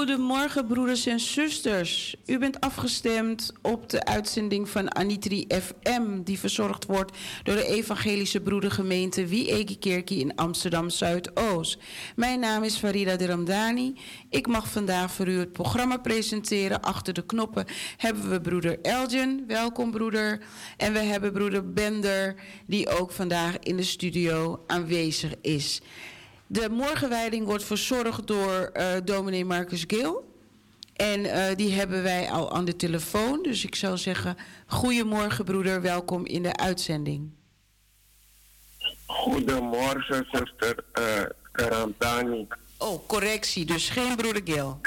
Goedemorgen, broeders en zusters. U bent afgestemd op de uitzending van Anitri FM, die verzorgd wordt door de Evangelische Broedergemeente Wie in Amsterdam Zuidoost. Mijn naam is Farida de Ramdani. Ik mag vandaag voor u het programma presenteren. Achter de knoppen hebben we broeder Elgin. Welkom, broeder. En we hebben broeder Bender, die ook vandaag in de studio aanwezig is. De morgenwijding wordt verzorgd door uh, dominee Marcus Geel. En uh, die hebben wij al aan de telefoon. Dus ik zou zeggen, goedemorgen broeder, welkom in de uitzending. Goedemorgen zuster uh, Karantani. Oh, correctie, dus geen broeder Gil.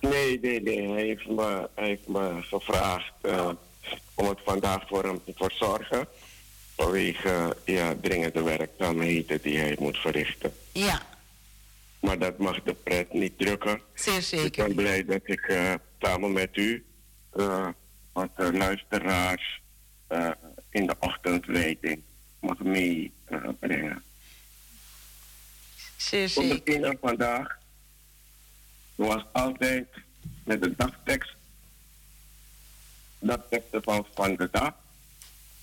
Nee, nee, nee. Hij heeft me, hij heeft me gevraagd uh, om het vandaag voor hem te verzorgen. Vanwege ja, dringende werkzaamheden die hij moet verrichten. Ja. Maar dat mag de pret niet drukken. Zeer zeker. Ik ben blij dat ik uh, samen met u uh, wat uh, luisteraars in de ochtendleiding mag meebrengen. Zeer zeker. De vandaag, zoals altijd, met de dagtekst. Dagteksten van, van de dag.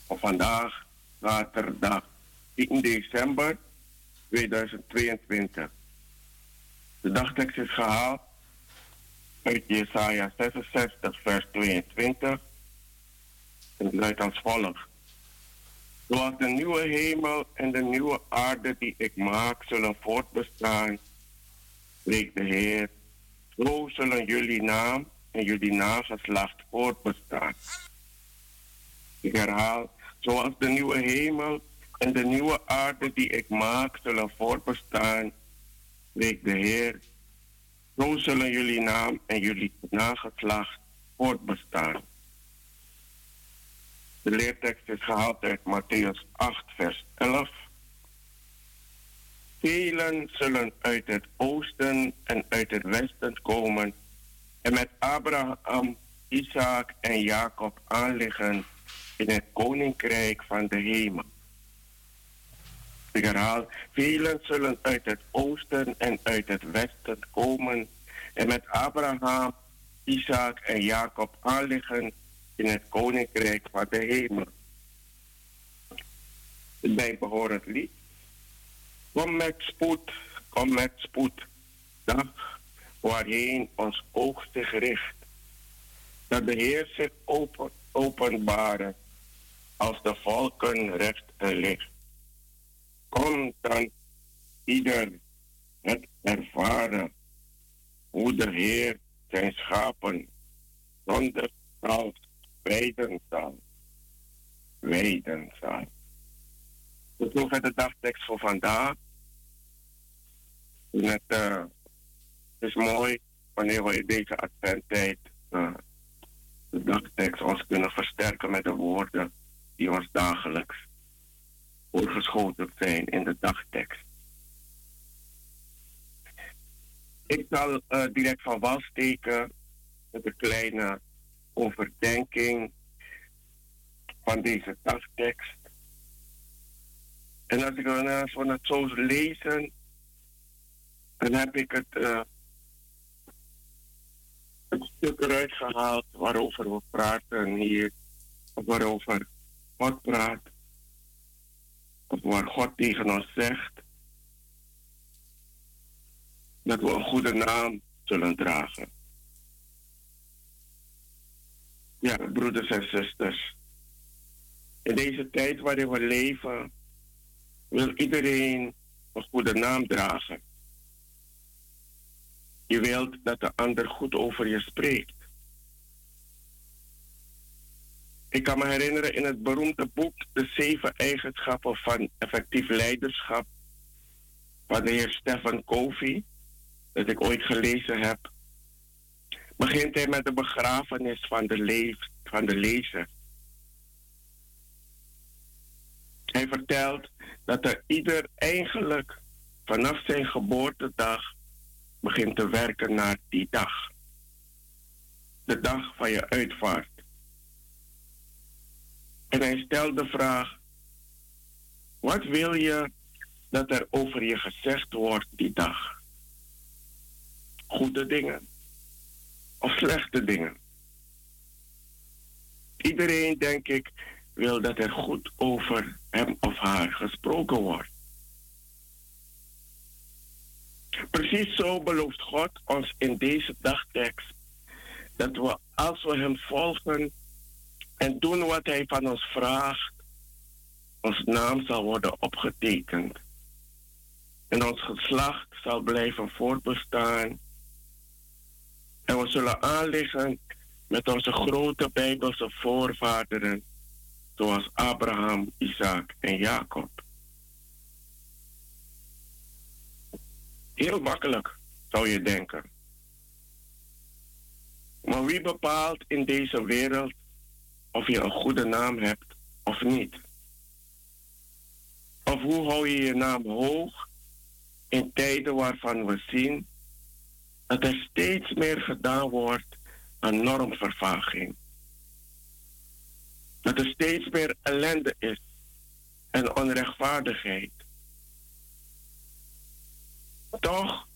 Of vandaag, zaterdag 10 december 2022. De dagtekst is gehaald uit Jesaja 66, vers 22. En het luidt als volgt. Zoals de nieuwe hemel en de nieuwe aarde die ik maak zullen voortbestaan, spreekt de Heer, zo zullen jullie naam en jullie nageslacht voortbestaan. Ik herhaal, zoals de nieuwe hemel en de nieuwe aarde die ik maak zullen voortbestaan, spreekt de Heer. Zo zullen jullie naam en jullie nageslacht voortbestaan. De leertekst is gehaald uit Matthäus 8, vers 11. Velen zullen uit het oosten en uit het westen komen en met Abraham, Isaac en Jacob aanliggen in het koninkrijk van de hemel. Ik herhaal, velen zullen uit het oosten en uit het westen komen en met Abraham, Isaac en Jacob aanliggen in het koninkrijk van de hemel. Het bijbehorend lied. Kom met spoed, kom met spoed, dag waarheen ons oog zich richt. Dat de Heer zich als de volken recht en licht. Kom dan ieder het ervaren hoe de Heer zijn schapen zonder straf wijden zal. Wijden zal. Tot zover de dagtekst voor vandaag. Het uh, is mooi wanneer we in deze adventtijd uh, de dagtekst ons kunnen versterken met de woorden die ons dagelijks voorgeschoten zijn in de dagtekst. Ik zal uh, direct van wal steken met een kleine overdenking van deze dagtekst. En als ik dan van het zo lezen, dan heb ik het, uh, het stuk eruit gehaald waarover we praten hier, waarover God praat, of waar God tegen ons zegt dat we een goede naam zullen dragen. Ja, broeders en zusters. In deze tijd waarin we leven, wil iedereen een goede naam dragen. Je wilt dat de ander goed over je spreekt. Ik kan me herinneren in het beroemde boek De Zeven Eigenschappen van Effectief Leiderschap van de heer Stefan Covey, dat ik ooit gelezen heb, begint hij met de begrafenis van de, leef, van de lezer. Hij vertelt dat er ieder eigenlijk vanaf zijn geboortedag begint te werken naar die dag. De dag van je uitvaart. En hij stelt de vraag: wat wil je dat er over je gezegd wordt die dag? Goede dingen of slechte dingen? Iedereen, denk ik, wil dat er goed over hem of haar gesproken wordt. Precies zo belooft God ons in deze dagtekst dat we als we hem volgen en doen wat hij van ons vraagt, ons naam zal worden opgetekend. En ons geslacht zal blijven voortbestaan. En we zullen aanliggen met onze grote Bijbelse voorvaderen, zoals Abraham, Isaac en Jacob. Heel makkelijk, zou je denken. Maar wie bepaalt in deze wereld of je een goede naam hebt of niet? Of hoe hou je je naam hoog in tijden waarvan we zien dat er steeds meer gedaan wordt aan normvervaging? Dat er steeds meer ellende is en onrechtvaardigheid. Toch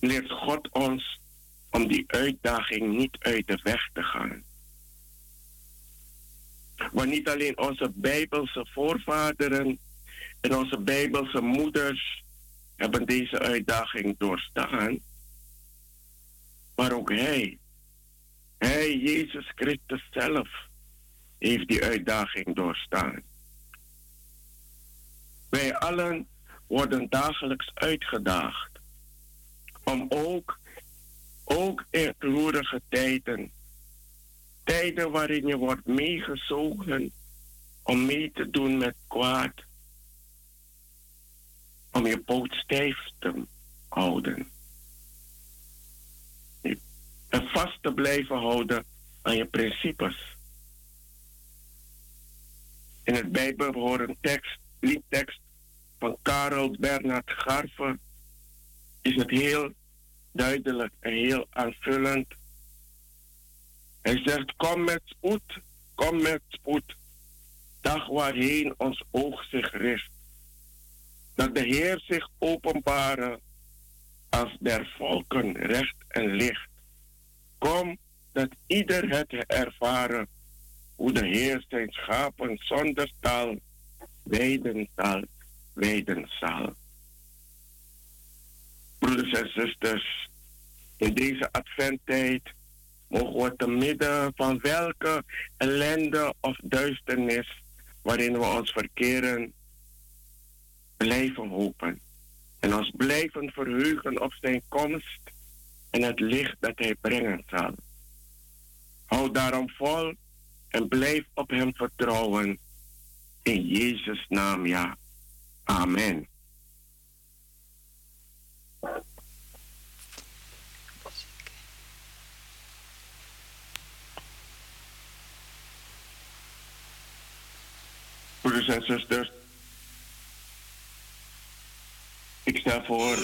leert God ons om die uitdaging niet uit de weg te gaan. Maar niet alleen onze Bijbelse voorvaderen en onze Bijbelse moeders hebben deze uitdaging doorstaan, maar ook Hij, Hij, Jezus Christus zelf, heeft die uitdaging doorstaan. Wij allen worden dagelijks uitgedaagd om ook, ook in roerige tijden Tijden waarin je wordt meegezogen om mee te doen met kwaad. Om je poot stijf te houden. Een vast te blijven houden aan je principes. In het Bijbel horen tekst, liedtekst van Karel Bernhard Garver is het heel duidelijk en heel aanvullend. Hij zegt, kom met spoed, kom met spoed, dag waarheen ons oog zich richt. Dat de Heer zich openbaren als der volken recht en licht. Kom, dat ieder het ervaren, hoe de Heer zijn schapen zonder taal wijden zal, wijden zal. Broeders en zusters, in deze adventtijd mogen we te midden van welke ellende of duisternis waarin we ons verkeren, blijven hopen. En ons blijven verheugen op zijn komst en het licht dat hij brengen zal. Hou daarom vol en blijf op hem vertrouwen. In Jezus' naam, ja. Amen. Broeders en zusters, ik stel voor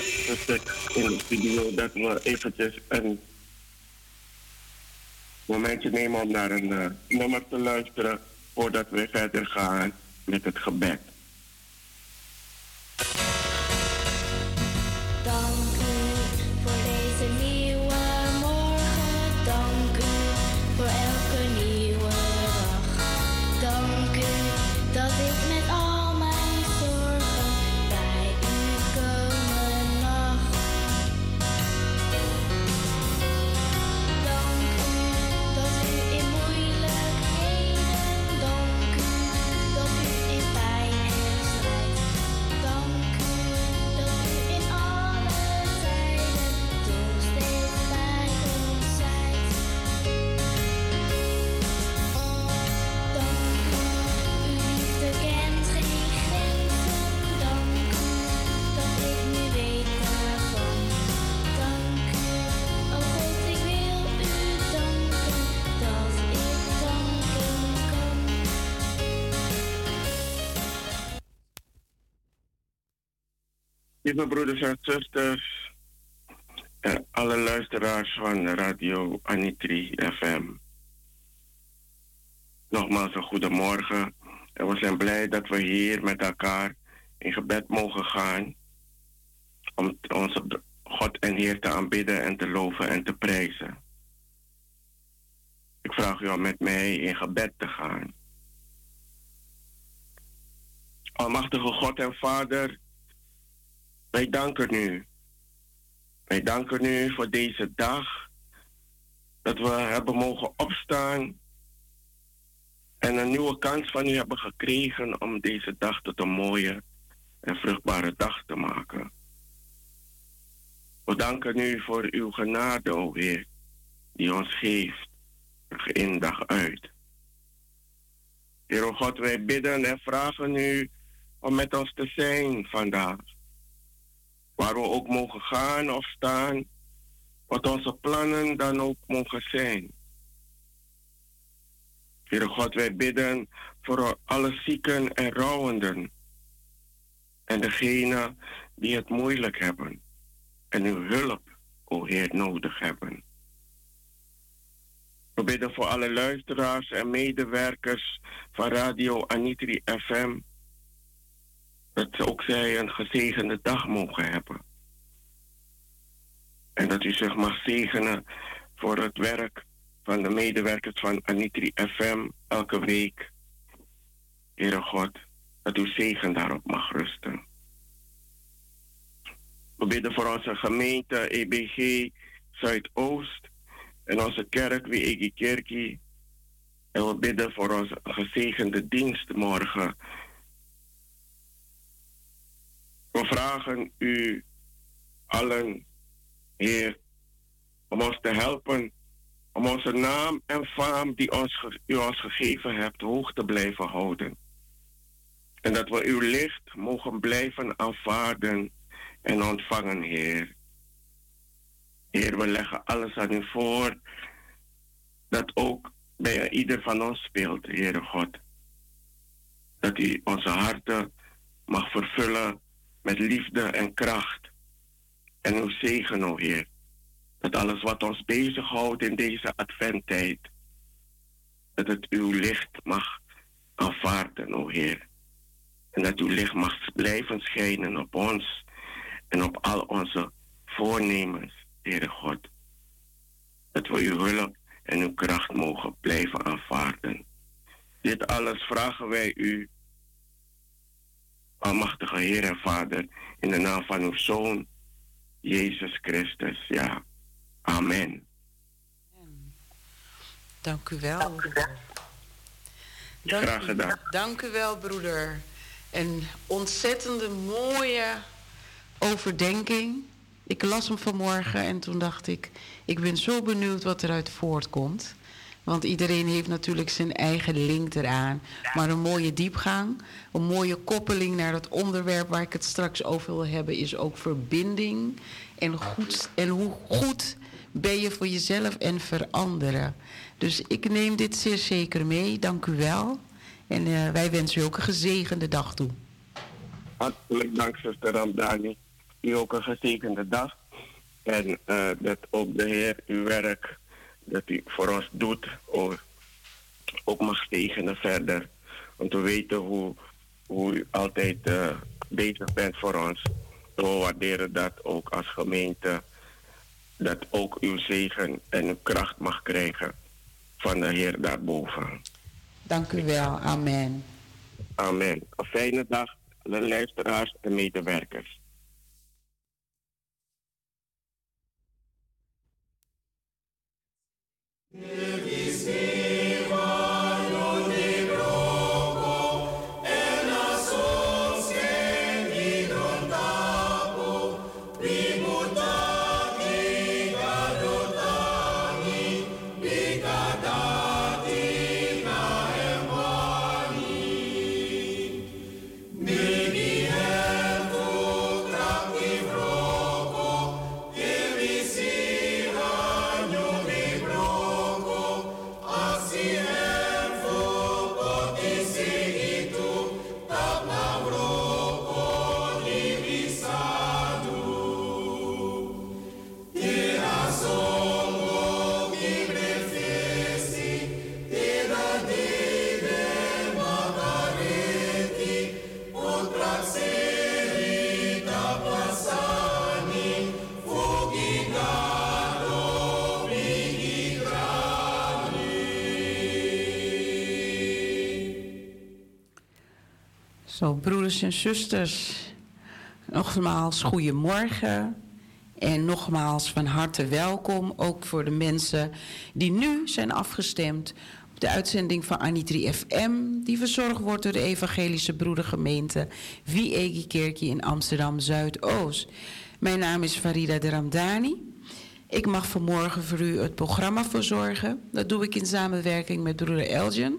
dat in de studio dat we eventjes een momentje nemen om naar een uh, nummer te luisteren voordat we verder gaan met het gebed. Lieve broeders en zusters, en alle luisteraars van Radio Anitri FM. Nogmaals een goedemorgen. En we zijn blij dat we hier met elkaar in gebed mogen gaan. Om onze God en Heer te aanbidden en te loven en te prijzen. Ik vraag u om met mij in gebed te gaan. Almachtige God en Vader wij danken u. Wij danken u voor deze dag. Dat we hebben mogen opstaan. En een nieuwe kans van u hebben gekregen om deze dag tot een mooie en vruchtbare dag te maken. We danken u voor uw genade, o Heer, die ons geeft, dag in dag uit. Heer God, wij bidden en vragen u om met ons te zijn vandaag waar we ook mogen gaan of staan, wat onze plannen dan ook mogen zijn. Heere God, wij bidden voor alle zieken en rouwenden en degenen die het moeilijk hebben en uw hulp, o Heer, nodig hebben. We bidden voor alle luisteraars en medewerkers van Radio Anitri FM dat ook zij een gezegende dag mogen hebben. En dat u zich mag zegenen voor het werk van de medewerkers van Anitri FM elke week. Heere God, dat uw zegen daarop mag rusten. We bidden voor onze gemeente EBG Zuidoost en onze kerk Wiegi Kerkie. En we bidden voor onze gezegende dienst morgen we vragen u allen, Heer, om ons te helpen, om onze naam en faam die ons, u ons gegeven hebt hoog te blijven houden. En dat we uw licht mogen blijven aanvaarden en ontvangen, Heer. Heer, we leggen alles aan u voor. Dat ook bij ieder van ons speelt, Heere God. Dat u onze harten mag vervullen met liefde en kracht. En uw zegen, o Heer. Dat alles wat ons bezighoudt in deze adventtijd, dat het uw licht mag aanvaarden, o Heer. En dat uw licht mag blijven schijnen op ons en op al onze voornemens, Heere God. Dat we uw hulp en uw kracht mogen blijven aanvaarden. Dit alles vragen wij u, Almachtige Heer en Vader, in de naam van uw Zoon, Jezus Christus. Ja, amen. Dank u wel. Dank u wel. Graag gedaan. Dank u wel, broeder. Een ontzettende mooie overdenking. Ik las hem vanmorgen en toen dacht ik, ik ben zo benieuwd wat eruit voortkomt. Want iedereen heeft natuurlijk zijn eigen link eraan. Maar een mooie diepgang, een mooie koppeling naar het onderwerp waar ik het straks over wil hebben, is ook verbinding. En, goed, en hoe goed ben je voor jezelf en veranderen. Dus ik neem dit zeer zeker mee. Dank u wel. En uh, wij wensen u ook een gezegende dag toe. Hartelijk dank, zuster Ramdani. U ook een gezegende dag. En uh, dat ook de Heer uw werk dat u voor ons doet, ook, ook mag zegenen verder. Om te weten hoe, hoe u altijd uh, bezig bent voor ons. We waarderen dat ook als gemeente. Dat ook uw zegen en uw kracht mag krijgen van de Heer daarboven. Dank u wel. Amen. Amen. Een fijne dag, de luisteraars en medewerkers. Zo, broeders en zusters, nogmaals goedemorgen. En nogmaals van harte welkom, ook voor de mensen die nu zijn afgestemd op de uitzending van Anitri FM, die verzorgd wordt door de Evangelische Broedergemeente Wie Kerkie in Amsterdam Zuidoost. Mijn naam is Farida de Ramdani. Ik mag vanmorgen voor u het programma verzorgen. Dat doe ik in samenwerking met broeder Elgin.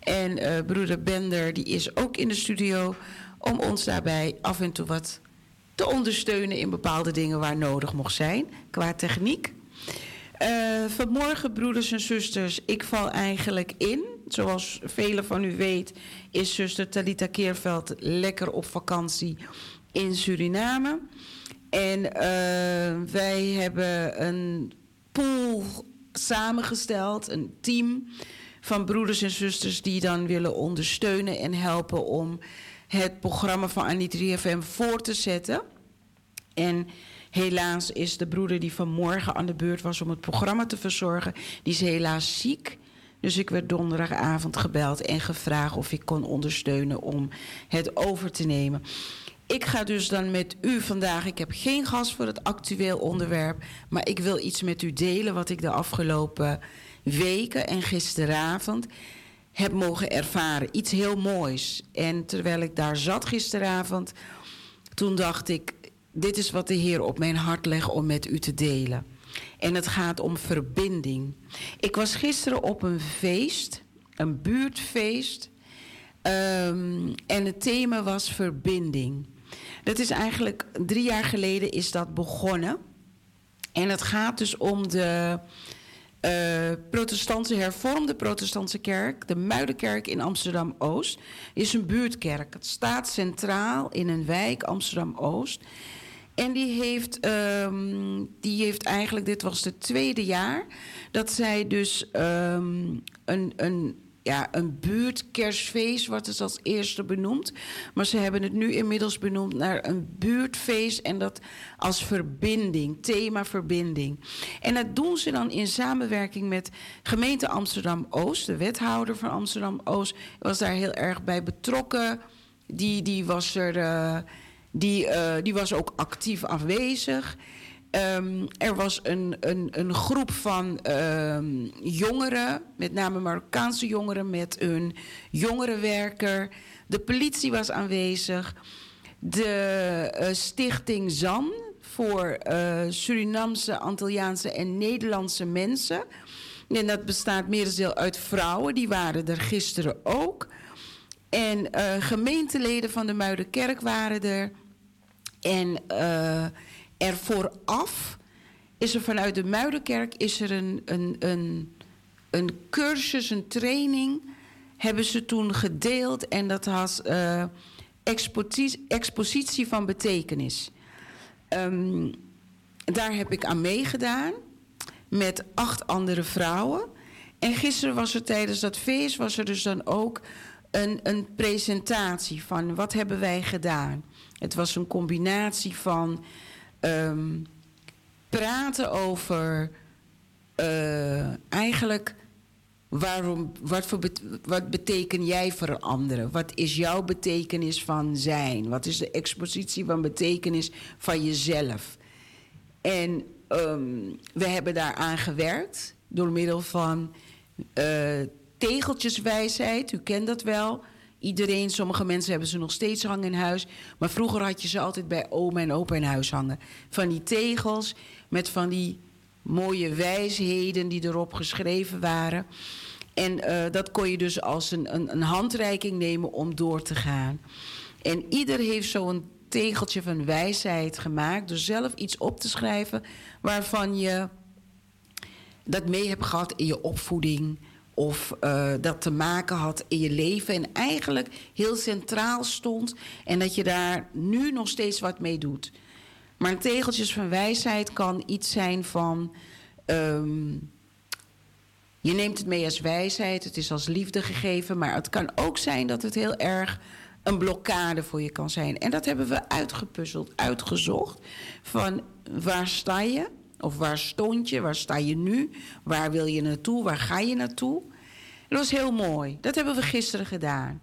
En uh, broeder Bender die is ook in de studio om ons daarbij af en toe wat te ondersteunen in bepaalde dingen waar nodig mocht zijn qua techniek. Uh, vanmorgen, broeders en zusters, ik val eigenlijk in. Zoals velen van u weet, is zuster Talita Keerveld lekker op vakantie in Suriname. En uh, wij hebben een pool samengesteld, een team van broeders en zusters die dan willen ondersteunen en helpen om het programma van Anitri FM voor te zetten. En helaas is de broeder die vanmorgen aan de beurt was om het programma te verzorgen, die is helaas ziek. Dus ik werd donderdagavond gebeld en gevraagd of ik kon ondersteunen om het over te nemen. Ik ga dus dan met u vandaag, ik heb geen gast voor het actueel onderwerp, maar ik wil iets met u delen wat ik de afgelopen weken en gisteravond heb mogen ervaren. Iets heel moois. En terwijl ik daar zat gisteravond, toen dacht ik: dit is wat de Heer op mijn hart legt om met u te delen. En het gaat om verbinding. Ik was gisteren op een feest, een buurtfeest. Um, en het thema was verbinding. Dat is eigenlijk drie jaar geleden is dat begonnen. En het gaat dus om de uh, protestantse hervormde protestantse kerk, de Muidenkerk in Amsterdam-Oost, is een buurtkerk. Het staat centraal in een wijk Amsterdam-Oost. En die heeft, um, die heeft eigenlijk, dit was het tweede jaar, dat zij dus um, een, een ja, een buurtkerstfeest wordt het als eerste benoemd. Maar ze hebben het nu inmiddels benoemd naar een buurtfeest en dat als verbinding, thema verbinding. En dat doen ze dan in samenwerking met gemeente Amsterdam-Oost. De wethouder van Amsterdam-Oost was daar heel erg bij betrokken. Die, die, was, er, uh, die, uh, die was ook actief afwezig. Um, er was een, een, een groep van um, jongeren, met name Marokkaanse jongeren, met een jongerenwerker. De politie was aanwezig. De uh, stichting ZAN voor uh, Surinamse, Antilliaanse en Nederlandse mensen. En dat bestaat merendeel uit vrouwen, die waren er gisteren ook. En uh, gemeenteleden van de Muidenkerk waren er. En er vooraf is er vanuit de Muidenkerk is er een, een, een, een cursus, een training, hebben ze toen gedeeld. En dat was uh, expositie, expositie, van betekenis. Um, daar heb ik aan meegedaan met acht andere vrouwen. En gisteren was er tijdens dat feest was er dus dan ook een, een presentatie van wat hebben wij gedaan. Het was een combinatie van um, praten over uh, eigenlijk waarom, wat, voor wat beteken jij voor anderen? Wat is jouw betekenis van zijn? Wat is de expositie van betekenis van jezelf? En um, we hebben daaraan gewerkt door middel van uh, tegeltjeswijsheid. U kent dat wel. Iedereen, sommige mensen hebben ze nog steeds hangen in huis. Maar vroeger had je ze altijd bij oma en opa in huis hangen. Van die tegels met van die mooie wijsheden die erop geschreven waren. En uh, dat kon je dus als een, een, een, handreiking nemen om door te gaan. En ieder heeft zo'n tegeltje van wijsheid gemaakt... door zelf iets op te schrijven waarvan je dat mee hebt gehad in je opvoeding of uh, dat te maken had in je leven en eigenlijk heel centraal stond en dat je daar nu nog steeds wat mee doet. Maar tegeltjes van wijsheid kan iets zijn van. Um, je neemt het mee als wijsheid, het is als liefde gegeven, maar het kan ook zijn dat het heel erg een blokkade voor je kan zijn. En dat hebben we uitgepuzzeld, uitgezocht. Van waar sta je? Of waar stond je? Waar sta je nu? Waar wil je naartoe? Waar ga je naartoe? Dat was heel mooi. Dat hebben we gisteren gedaan.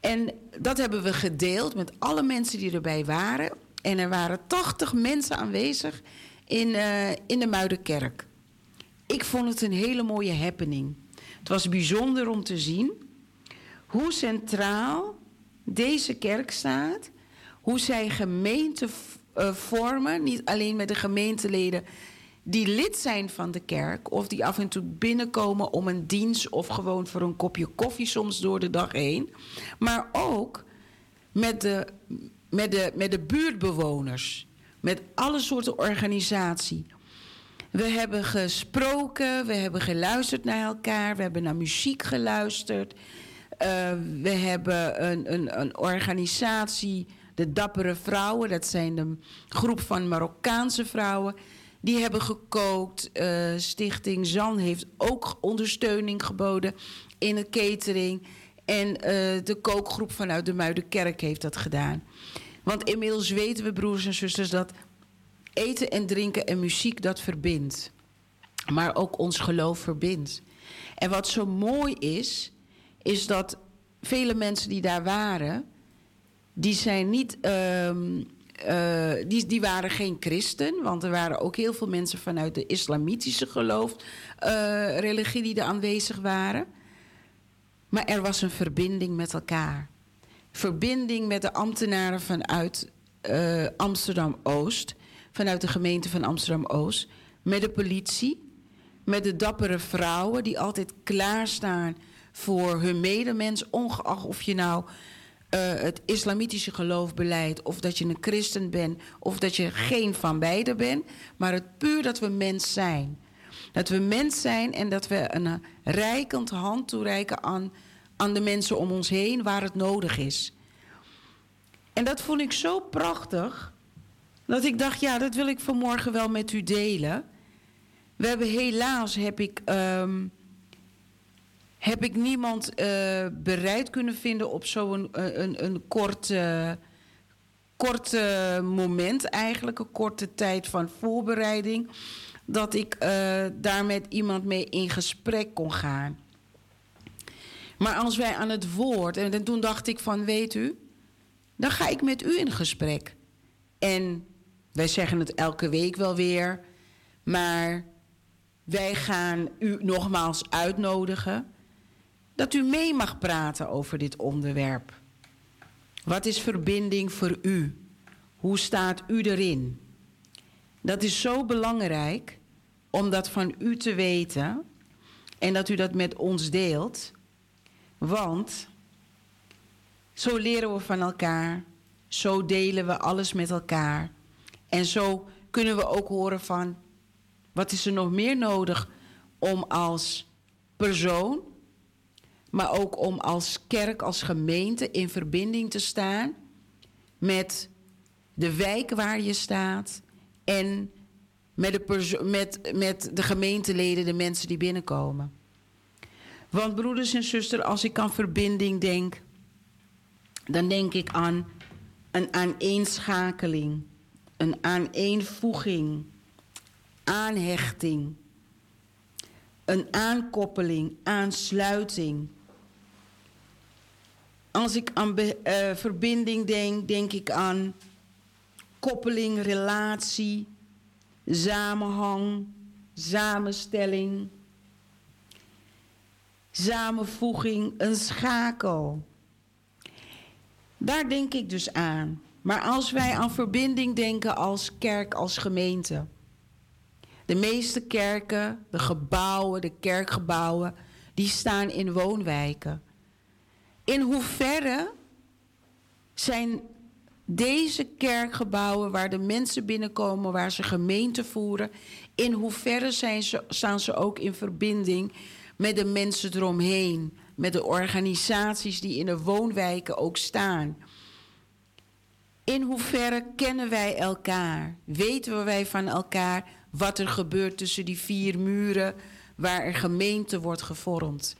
En dat hebben we gedeeld met alle mensen die erbij waren. En er waren 80 mensen aanwezig in, uh, in de Muidenkerk. Ik vond het een hele mooie happening. Het was bijzonder om te zien hoe centraal deze kerk staat. Hoe zij gemeente uh, vormen. Niet alleen met de gemeenteleden die lid zijn van de kerk of die af en toe binnenkomen om een dienst of gewoon voor een kopje koffie soms door de dag heen, maar ook met de, met de, met de buurtbewoners, met alle soorten organisatie. We hebben gesproken, we hebben geluisterd naar elkaar, we hebben naar muziek geluisterd. Uh, we hebben een, een, een organisatie, de Dappere Vrouwen, dat zijn de groep van Marokkaanse vrouwen die hebben gekookt. Uh, Stichting Zan heeft ook ondersteuning geboden in het catering. En uh, de kookgroep vanuit de Muidenkerk heeft dat gedaan. Want inmiddels weten we, broers en zusters, dat eten en drinken en muziek dat verbindt. Maar ook ons geloof verbindt. En wat zo mooi is, is dat vele mensen die daar waren, die zijn niet. Um, uh, die, die waren geen christen, want er waren ook heel veel mensen vanuit de islamitische geloof, uh, religie die er aanwezig waren. Maar er was een verbinding met elkaar. Verbinding met de ambtenaren vanuit uh, Amsterdam Oost, vanuit de gemeente van Amsterdam Oost, met de politie, met de dappere vrouwen die altijd klaarstaan voor hun medemens, ongeacht of je nou uh, het islamitische geloof beleidt, of dat je een christen bent, of dat je geen van beide bent, maar het puur dat we mens zijn. Dat we mens zijn en dat we een rijkend hand toereiken aan, aan de mensen om ons heen waar het nodig is. En dat vond ik zo prachtig, dat ik dacht, ja, dat wil ik vanmorgen wel met u delen. We hebben helaas, heb ik, um, heb ik niemand uh, bereid kunnen vinden op zo'n een, een, een kort, kort moment eigenlijk, een korte tijd van voorbereiding, dat ik uh, daar met iemand mee in gesprek kon gaan. Maar als wij aan het woord, en toen dacht ik van, weet u, dan ga ik met u in gesprek. En wij zeggen het elke week wel weer, maar wij gaan u nogmaals uitnodigen dat u mee mag praten over dit onderwerp. Wat is verbinding voor u? Hoe staat u erin? Dat is zo belangrijk om dat van u te weten en dat u dat met ons deelt. Want zo leren we van elkaar, zo delen we alles met elkaar. En zo kunnen we ook horen van wat is er nog meer nodig om als persoon, maar ook om als kerk, als gemeente in verbinding te staan met de wijk waar je staat en met de, met, met de gemeenteleden, de mensen die binnenkomen. Want broeders en zusters, als ik aan verbinding denk, dan denk ik aan een aaneenschakeling, een aaneenvoeging, aanhechting, een aankoppeling, aansluiting. Als ik aan uh, verbinding denk, denk ik aan koppeling, relatie, samenhang, samenstelling, samenvoeging, een schakel. Daar denk ik dus aan. Maar als wij aan verbinding denken als kerk, als gemeente. De meeste kerken, de gebouwen, de kerkgebouwen, die staan in woonwijken. In hoeverre zijn deze kerkgebouwen waar de mensen binnenkomen, waar ze gemeente voeren, in hoeverre zijn ze, staan ze ook in verbinding met de mensen eromheen, met de organisaties die in de woonwijken ook staan? In hoeverre kennen wij elkaar? Weten wij van elkaar wat er gebeurt tussen die vier muren waar er gemeente wordt gevormd?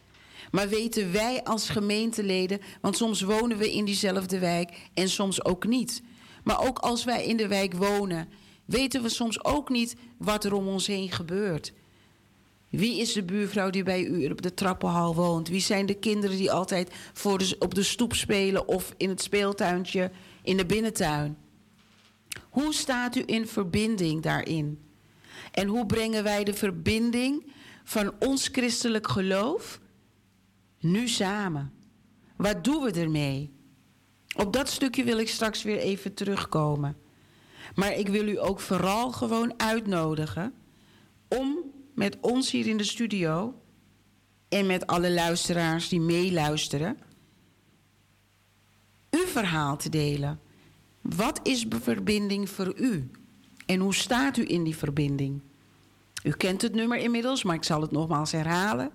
Maar weten wij als gemeenteleden, want soms wonen we in diezelfde wijk en soms ook niet. Maar ook als wij in de wijk wonen, weten we soms ook niet wat er om ons heen gebeurt. Wie is de buurvrouw die bij u op de trappenhal woont? Wie zijn de kinderen die altijd voor op de stoep spelen of in het speeltuintje in de binnentuin? Hoe staat u in verbinding daarin? En hoe brengen wij de verbinding van ons christelijk geloof nu samen? Wat doen we ermee? Op dat stukje wil ik straks weer even terugkomen. Maar ik wil u ook vooral gewoon uitnodigen om met ons hier in de studio en met alle luisteraars die meeluisteren, uw verhaal te delen. Wat is verbinding voor u? En hoe staat u in die verbinding? U kent het nummer inmiddels, maar ik zal het nogmaals herhalen.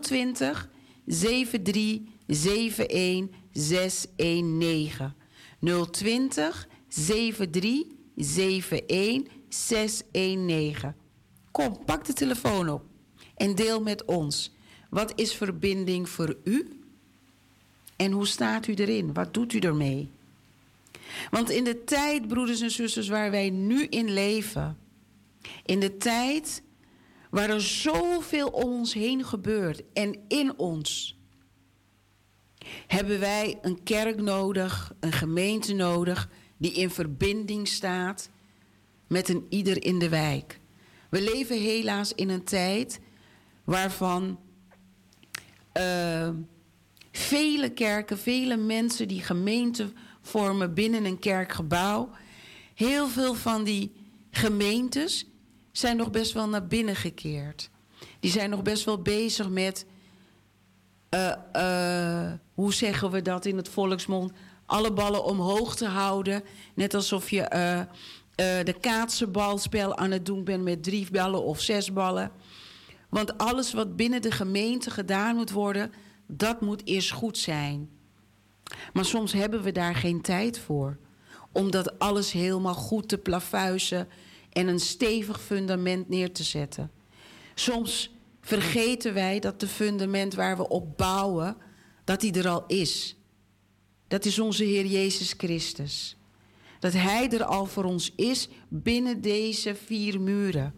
020 73 71 619. 020 73 71 619. Kom, pak de telefoon op en deel met ons. Wat is verbinding voor u? En hoe staat u erin? Wat doet u ermee? Want in de tijd, broeders en zusters, waar wij nu in leven, in de tijd waar er zoveel om ons heen gebeurt en in ons, hebben wij een kerk nodig, een gemeente nodig die in verbinding staat met een ieder in de wijk. We leven helaas in een tijd waarvan uh, vele kerken, vele mensen die gemeente vormen binnen een kerkgebouw, heel veel van die gemeentes zijn nog best wel naar binnen gekeerd. Die zijn nog best wel bezig met uh, hoe zeggen we dat in het volksmond? Alle ballen omhoog te houden. Net alsof je uh, de kaatsenbalspel aan het doen bent met drie ballen of zes ballen. Want alles wat binnen de gemeente gedaan moet worden, dat moet eerst goed zijn. Maar soms hebben we daar geen tijd voor. Om dat alles helemaal goed te plafuizen en een stevig fundament neer te zetten. Soms vergeten wij dat de fundament waar we op bouwen, dat die er al is. Dat is onze Heer Jezus Christus. Dat Hij er al voor ons is binnen deze vier muren.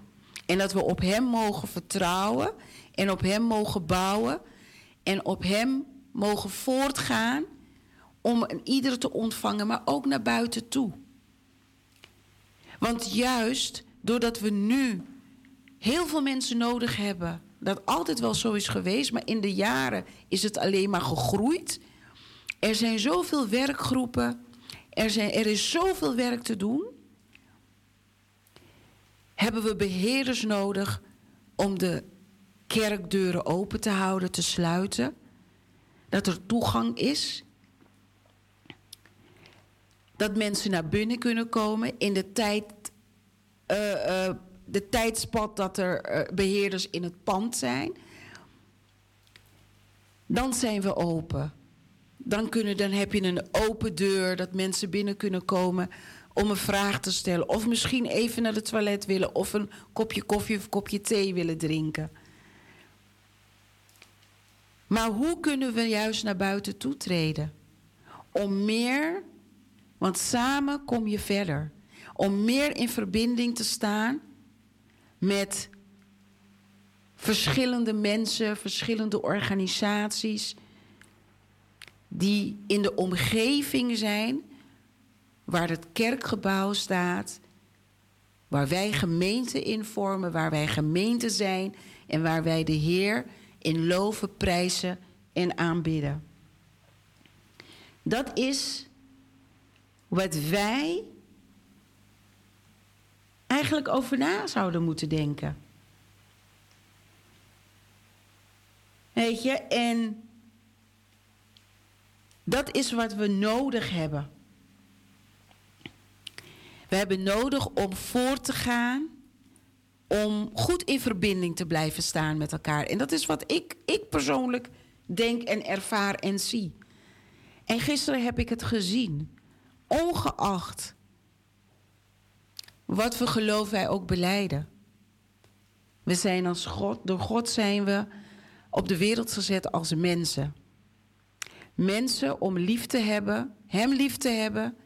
En dat we op Hem mogen vertrouwen en op Hem mogen bouwen en op Hem mogen voortgaan om ieder te ontvangen, maar ook naar buiten toe. Want juist doordat we nu heel veel mensen nodig hebben, dat altijd wel zo is geweest, maar in de jaren is het alleen maar gegroeid. Er zijn zoveel werkgroepen, er, zijn, er is zoveel werk te doen. Hebben we beheerders nodig om de kerkdeuren open te houden, te sluiten? Dat er toegang is? Dat mensen naar binnen kunnen komen in de tijd, uh, uh, de tijdspad dat er uh, beheerders in het pand zijn. Dan zijn we open. Dan, kunnen, dan heb je een open deur dat mensen binnen kunnen komen om een vraag te stellen. Of misschien even naar de toilet willen of een kopje koffie of kopje thee willen drinken. Maar hoe kunnen we juist naar buiten toetreden? Om meer, want samen kom je verder. Om meer in verbinding te staan met verschillende mensen, verschillende organisaties die in de omgeving zijn waar het kerkgebouw staat, waar wij gemeente in vormen, waar wij gemeente zijn en waar wij de Heer in loven, prijzen en aanbidden. Dat is wat wij eigenlijk over na zouden moeten denken. Weet je, en dat is wat we nodig hebben. We hebben nodig om voor te gaan, om goed in verbinding te blijven staan met elkaar. En dat is wat ik, ik persoonlijk denk en ervaar en zie. En gisteren heb ik het gezien. Ongeacht wat voor geloof wij ook beleiden. We zijn als God, door God zijn we op de wereld gezet als mensen. Mensen om lief te hebben, Hem lief te hebben,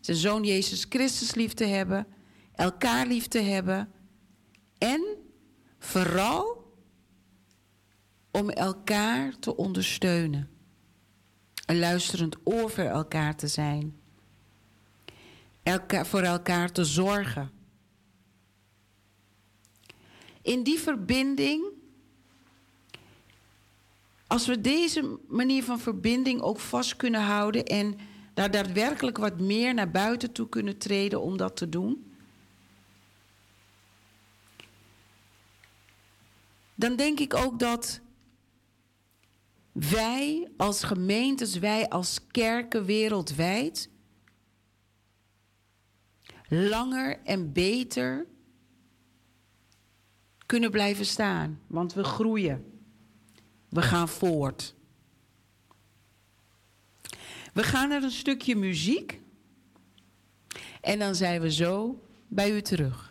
zijn Zoon Jezus Christus lief te hebben, elkaar lief te hebben en vooral om elkaar te ondersteunen. Een luisterend oor voor elkaar te zijn. Elkaar, voor elkaar te zorgen. In die verbinding, als we deze manier van verbinding ook vast kunnen houden en daar daadwerkelijk wat meer naar buiten toe kunnen treden om dat te doen, dan denk ik ook dat wij als gemeentes, wij als kerken wereldwijd langer en beter kunnen blijven staan. Want we groeien. We gaan voort. We gaan naar een stukje muziek. En dan zijn we zo bij u terug.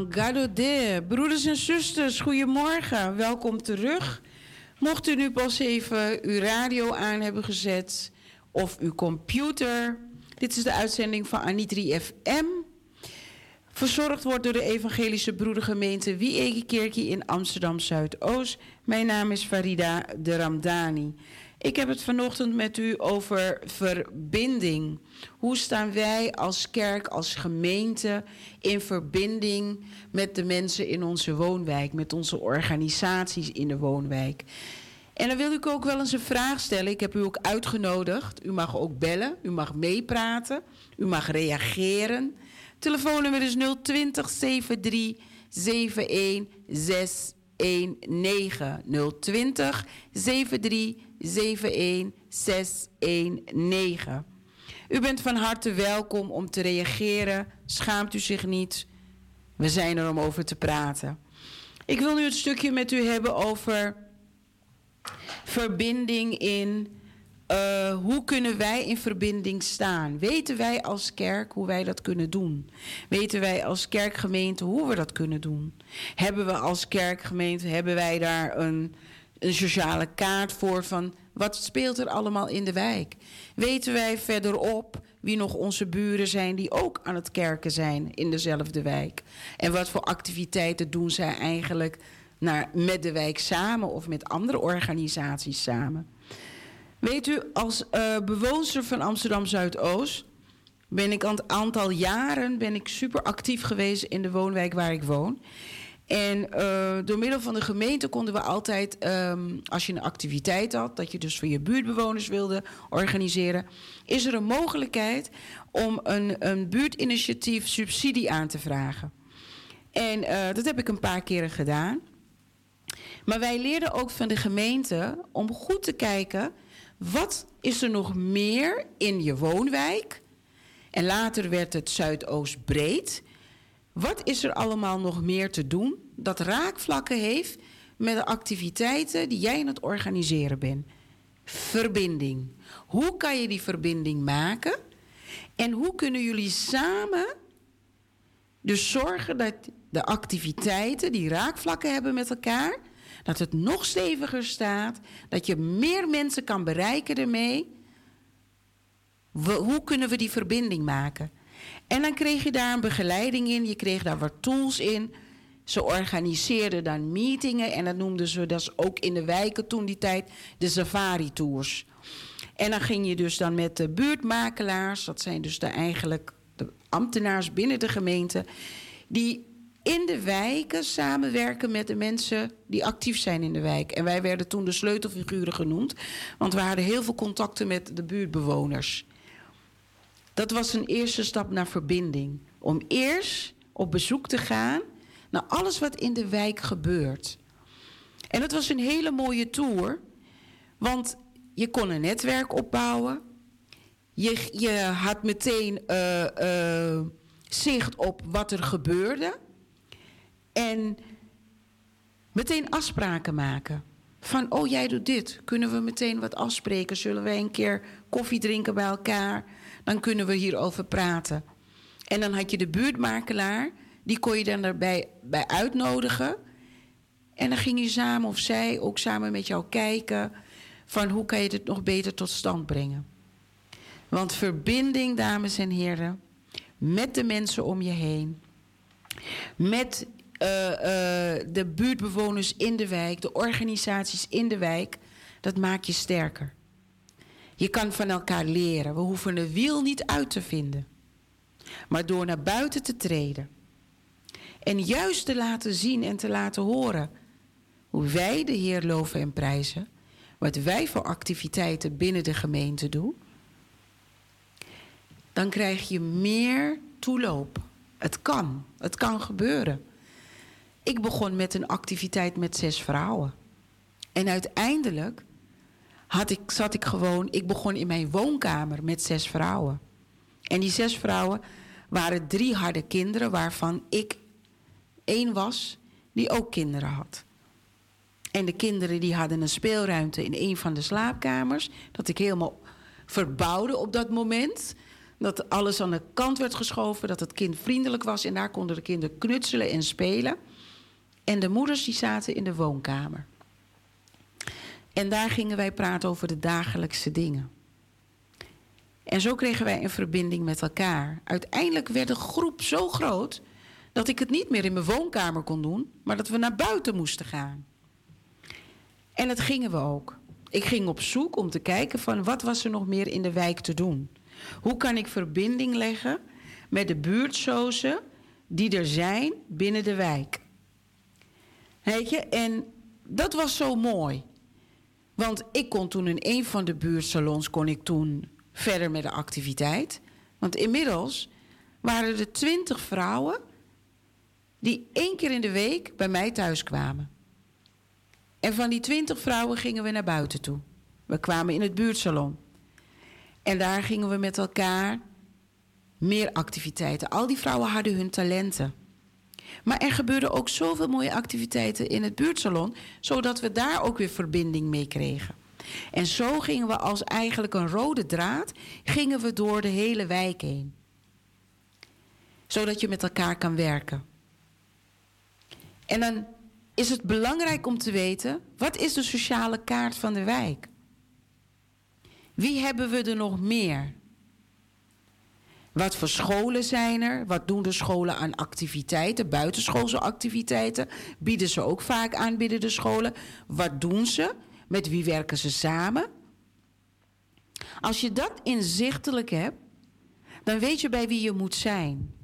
Wangado de. Broeders en zusters, goedemorgen. Welkom terug. Mocht u nu pas even uw radio aan hebben gezet of uw computer. Dit is de uitzending van Anitri FM. Verzorgd wordt door de Evangelische Broedergemeente Wiegekerkie in Amsterdam Zuidoost. Mijn naam is Farida de Ramdani. Ik heb het vanochtend met u over verbinding. Hoe staan wij als kerk, als gemeente in verbinding met de mensen in onze woonwijk, met onze organisaties in de woonwijk? En dan wil ik ook wel eens een vraag stellen. Ik heb u ook uitgenodigd. U mag ook bellen, u mag meepraten, u mag reageren. Telefoonnummer is 020 73 71 619 020 73 71619. U bent van harte welkom om te reageren. Schaamt u zich niet. We zijn er om over te praten. Ik wil nu een stukje met u hebben over verbinding in. Uh, hoe kunnen wij in verbinding staan? Weten wij als kerk hoe wij dat kunnen doen? Weten wij als kerkgemeente hoe we dat kunnen doen? Hebben we als kerkgemeente, hebben wij daar een, een sociale kaart voor van wat speelt er allemaal in de wijk? Weten wij verderop wie nog onze buren zijn die ook aan het kerken zijn in dezelfde wijk? En wat voor activiteiten doen zij eigenlijk naar, met de wijk samen of met andere organisaties samen? Weet u, als uh, bewoonster van Amsterdam Zuidoost ben ik een aantal jaren ben ik super actief geweest in de woonwijk waar ik woon. En uh, door middel van de gemeente konden we altijd, um, als je een activiteit had, dat je dus voor je buurtbewoners wilde organiseren, is er een mogelijkheid om een, een buurtinitiatief subsidie aan te vragen. En uh, dat heb ik een paar keren gedaan. Maar wij leerden ook van de gemeente om goed te kijken, wat is er nog meer in je woonwijk? En later werd het Zuidoost breed. Wat is er allemaal nog meer te doen dat raakvlakken heeft met de activiteiten die jij aan het organiseren bent? Verbinding. Hoe kan je die verbinding maken? En hoe kunnen jullie samen dus zorgen dat de activiteiten die raakvlakken hebben met elkaar, dat het nog steviger staat, dat je meer mensen kan bereiken ermee? hoe kunnen we die verbinding maken? En dan kreeg je daar een begeleiding in, je kreeg daar wat tools in. Ze organiseerden dan meetingen en dat noemden ze, dat ook in de wijken toen die tijd, de safari-tours. En dan ging je dus dan met de buurtmakelaars, dat zijn dus de eigenlijk de ambtenaars binnen de gemeente, die in de wijken samenwerken met de mensen die actief zijn in de wijk. En wij werden toen de sleutelfiguren genoemd, want we hadden heel veel contacten met de buurtbewoners. Dat was een eerste stap naar verbinding. Om eerst op bezoek te gaan naar alles wat in de wijk gebeurt. En het was een hele mooie tour, want je kon een netwerk opbouwen. Je, je had meteen uh, uh, zicht op wat er gebeurde. En meteen afspraken maken. Van, oh jij doet dit. Kunnen we meteen wat afspreken? Zullen wij een keer koffie drinken bij elkaar? Dan kunnen we hierover praten. En dan had je de buurtmakelaar, die kon je dan daarbij bij uitnodigen. En dan ging je samen of zij ook samen met jou kijken van hoe kan je dit nog beter tot stand brengen. Want verbinding, dames en heren, met de mensen om je heen, met uh, uh, de buurtbewoners in de wijk, de organisaties in de wijk, dat maakt je sterker. Je kan van elkaar leren. We hoeven de wiel niet uit te vinden. Maar door naar buiten te treden. En juist te laten zien en te laten horen hoe wij de Heer loven en prijzen. Wat wij voor activiteiten binnen de gemeente doen. Dan krijg je meer toeloop. Het kan. Het kan gebeuren. Ik begon met een activiteit met zes vrouwen. En uiteindelijk had ik, zat ik gewoon, ik begon in mijn woonkamer met zes vrouwen. En die zes vrouwen waren drie harde kinderen, waarvan ik één was die ook kinderen had. En de kinderen die hadden een speelruimte in een van de slaapkamers, dat ik helemaal verbouwde op dat moment. Dat alles aan de kant werd geschoven, dat het kind vriendelijk was en daar konden de kinderen knutselen en spelen. En de moeders die zaten in de woonkamer. En daar gingen wij praten over de dagelijkse dingen. En zo kregen wij een verbinding met elkaar. Uiteindelijk werd de groep zo groot dat ik het niet meer in mijn woonkamer kon doen, maar dat we naar buiten moesten gaan. En dat gingen we ook. Ik ging op zoek om te kijken van wat was er nog meer in de wijk te doen. Hoe kan ik verbinding leggen met de buurtsozen die er zijn binnen de wijk. Weet je, en dat was zo mooi. Want ik kon toen in een van de buurtsalons kon ik toen verder met de activiteit. Want inmiddels waren er twintig vrouwen die één keer in de week bij mij thuis kwamen. En van die twintig vrouwen gingen we naar buiten toe. We kwamen in het buurtsalon. En daar gingen we met elkaar meer activiteiten. Al die vrouwen hadden hun talenten. Maar er gebeurden ook zoveel mooie activiteiten in het buurtsalon, zodat we daar ook weer verbinding mee kregen. En zo gingen we als eigenlijk een rode draad, gingen we door de hele wijk heen. Zodat je met elkaar kan werken. En dan is het belangrijk om te weten, wat is de sociale kaart van de wijk? Wie hebben we er nog meer? Wat voor scholen zijn er? Wat doen de scholen aan activiteiten, buitenschoolse activiteiten? Bieden ze ook vaak aan binnen de scholen? Wat doen ze? Met wie werken ze samen? Als je dat inzichtelijk hebt, dan weet je bij wie je moet zijn.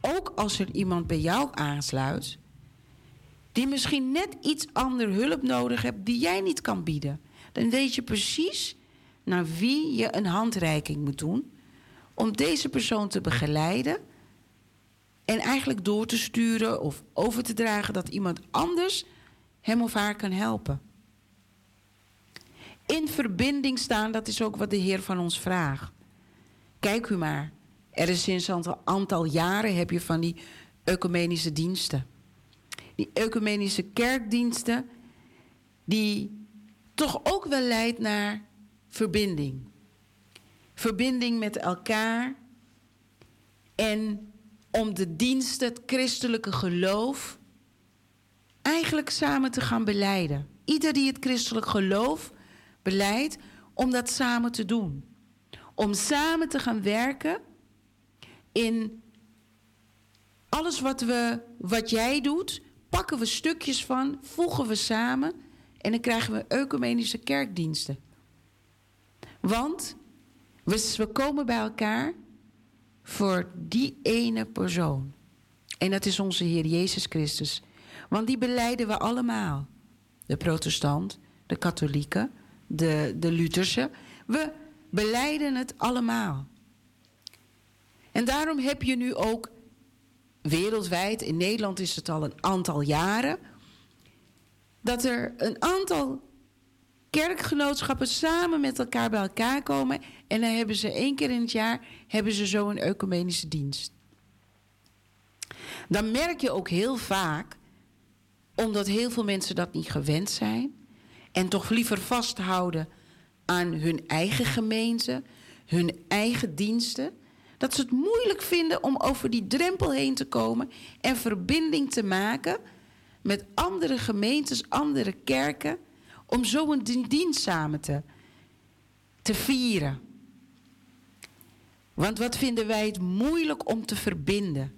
Ook als er iemand bij jou aansluit, die misschien net iets ander hulp nodig hebt die jij niet kan bieden, dan weet je precies naar wie je een handreiking moet doen om deze persoon te begeleiden en eigenlijk door te sturen of over te dragen dat iemand anders hem of haar kan helpen. In verbinding staan, dat is ook wat de Heer van ons vraagt. Kijk u maar, er is sinds een aantal jaren heb je van die ecumenische diensten. Die ecumenische kerkdiensten, die toch ook wel leidt naar verbinding. Verbinding met elkaar en om de dienst, het christelijke geloof, eigenlijk samen te gaan beleiden. Ieder die het christelijk geloof beleidt, om dat samen te doen. Om samen te gaan werken in alles wat, we, wat jij doet, pakken we stukjes van, voegen we samen en dan krijgen we ecumenische kerkdiensten. Want we, we komen bij elkaar voor die ene persoon. En dat is onze Heer Jezus Christus. Want die beleiden we allemaal. De protestant, de katholieken, de, de Lutherse. We beleiden het allemaal. En daarom heb je nu ook wereldwijd, in Nederland is het al een aantal jaren, dat er een aantal kerkgenootschappen samen met elkaar bij elkaar komen. En dan hebben ze één keer in het jaar hebben ze zo een ecumenische dienst. Dan merk je ook heel vaak, omdat heel veel mensen dat niet gewend zijn. En toch liever vasthouden aan hun eigen gemeente, hun eigen diensten. Dat ze het moeilijk vinden om over die drempel heen te komen en verbinding te maken met andere gemeentes, andere kerken om zo een dienst samen te, te vieren. Want wat vinden wij het moeilijk om te verbinden?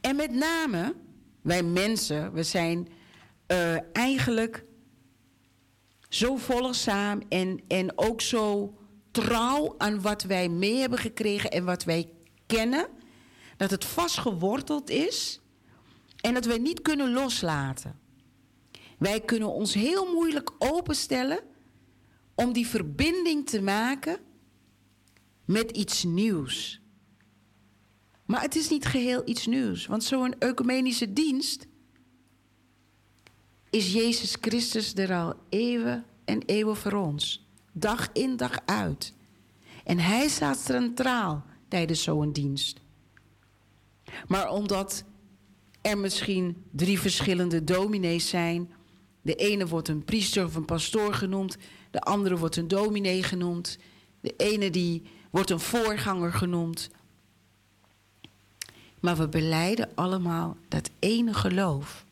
En met name, wij mensen, we zijn uh, eigenlijk zo volgzaam en, en ook zo trouw aan wat wij mee hebben gekregen en wat wij kennen, dat het vastgeworteld is en dat wij niet kunnen loslaten. Wij kunnen ons heel moeilijk openstellen om die verbinding te maken met iets nieuws. Maar het is niet geheel iets nieuws, want zo'n ecumenische dienst is Jezus Christus er al eeuwen en eeuwen voor ons. Dag in, dag uit. En hij staat centraal tijdens zo'n dienst. Maar omdat er misschien drie verschillende dominees zijn de ene wordt een priester of een pastoor genoemd, de andere wordt een dominee genoemd. De ene die wordt een voorganger genoemd. Maar we beleiden allemaal dat ene geloof,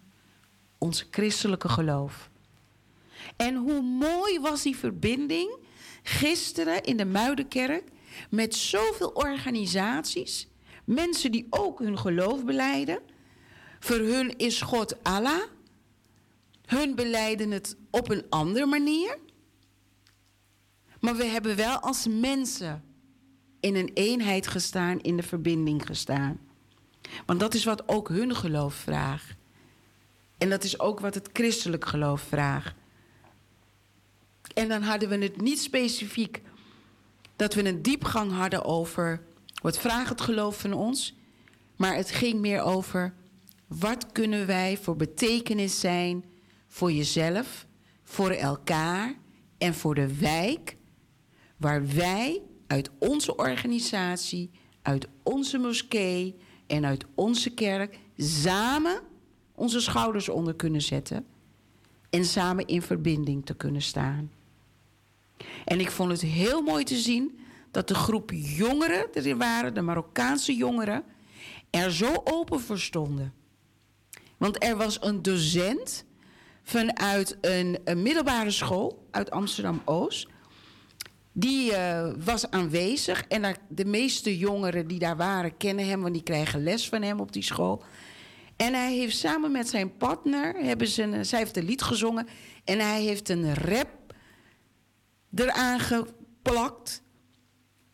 ons christelijke geloof. En hoe mooi was die verbinding gisteren in de Muidenkerk met zoveel organisaties, mensen die ook hun geloof beleiden. Voor hun is God Allah. Hun beleiden het op een andere manier. Maar we hebben wel als mensen in een eenheid gestaan, in de verbinding gestaan. Want dat is wat ook hun geloof vraagt. En dat is ook wat het christelijk geloof vraagt. En dan hadden we het niet specifiek dat we een diepgang hadden over wat vraagt het geloof van ons. Maar het ging meer over wat kunnen wij voor betekenis zijn voor jezelf, voor elkaar en voor de wijk. Waar wij uit onze organisatie, uit onze moskee en uit onze kerk samen onze schouders onder kunnen zetten en samen in verbinding te kunnen staan. En ik vond het heel mooi te zien dat de groep jongeren, er waren, de Marokkaanse jongeren, er zo open voor stonden. Want er was een docent vanuit een, een middelbare school uit Amsterdam-Oost. Die uh, was aanwezig en de meeste jongeren die daar waren kennen hem, want die krijgen les van hem op die school. En hij heeft samen met zijn partner, hebben ze zij heeft een lied gezongen en hij heeft een rap eraan geplakt.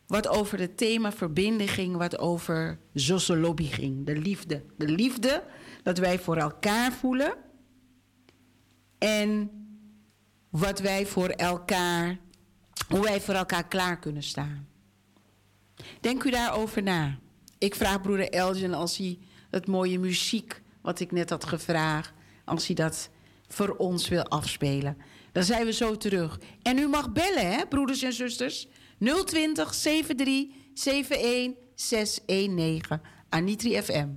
Wat over het thema verbinding ging, wat over lobby ging. De liefde. De liefde dat wij voor elkaar voelen. En wat wij voor elkaar, hoe wij voor elkaar klaar kunnen staan. Denk u daarover na. Ik vraag broeder Elgin als hij het mooie muziek, wat ik net had gevraagd, als hij dat voor ons wil afspelen. Dan zijn we zo terug. En u mag bellen, hè, broeders en zusters. 020 73 71 619. Anitri FM.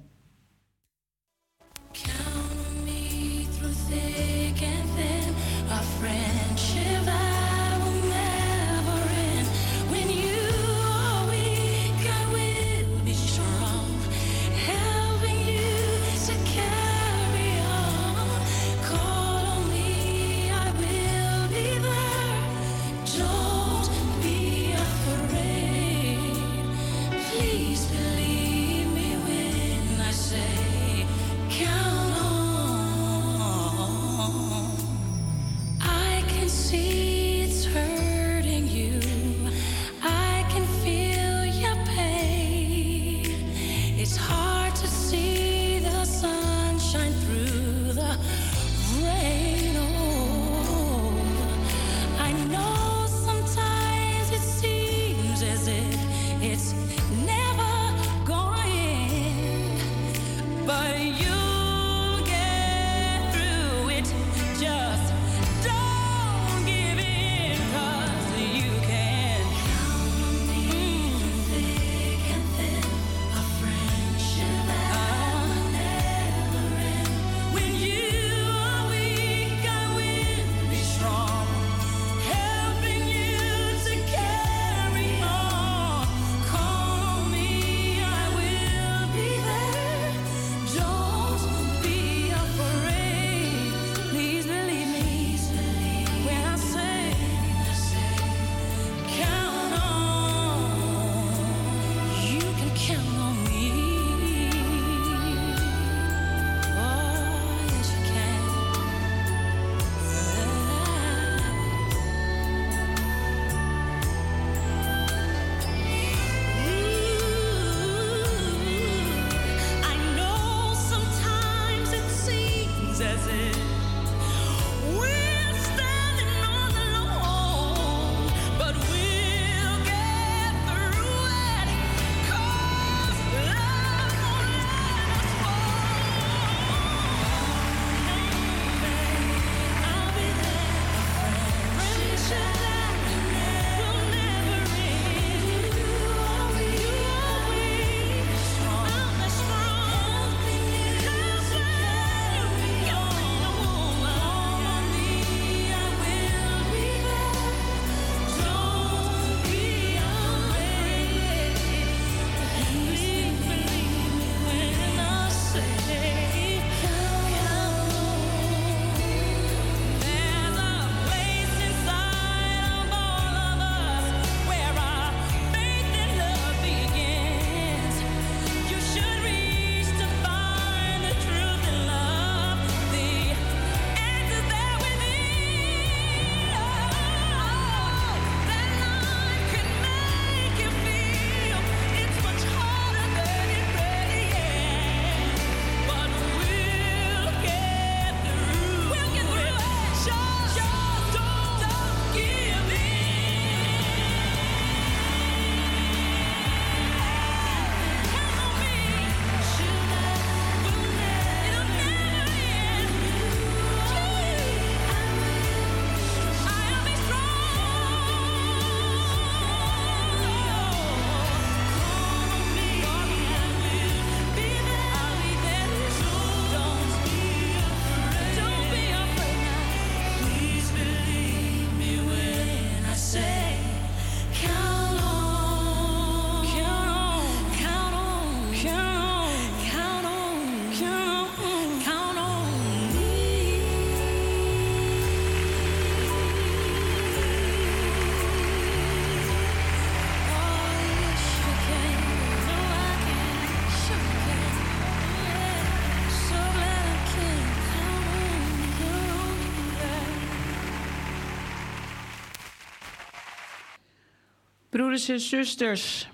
Broeders en zusters,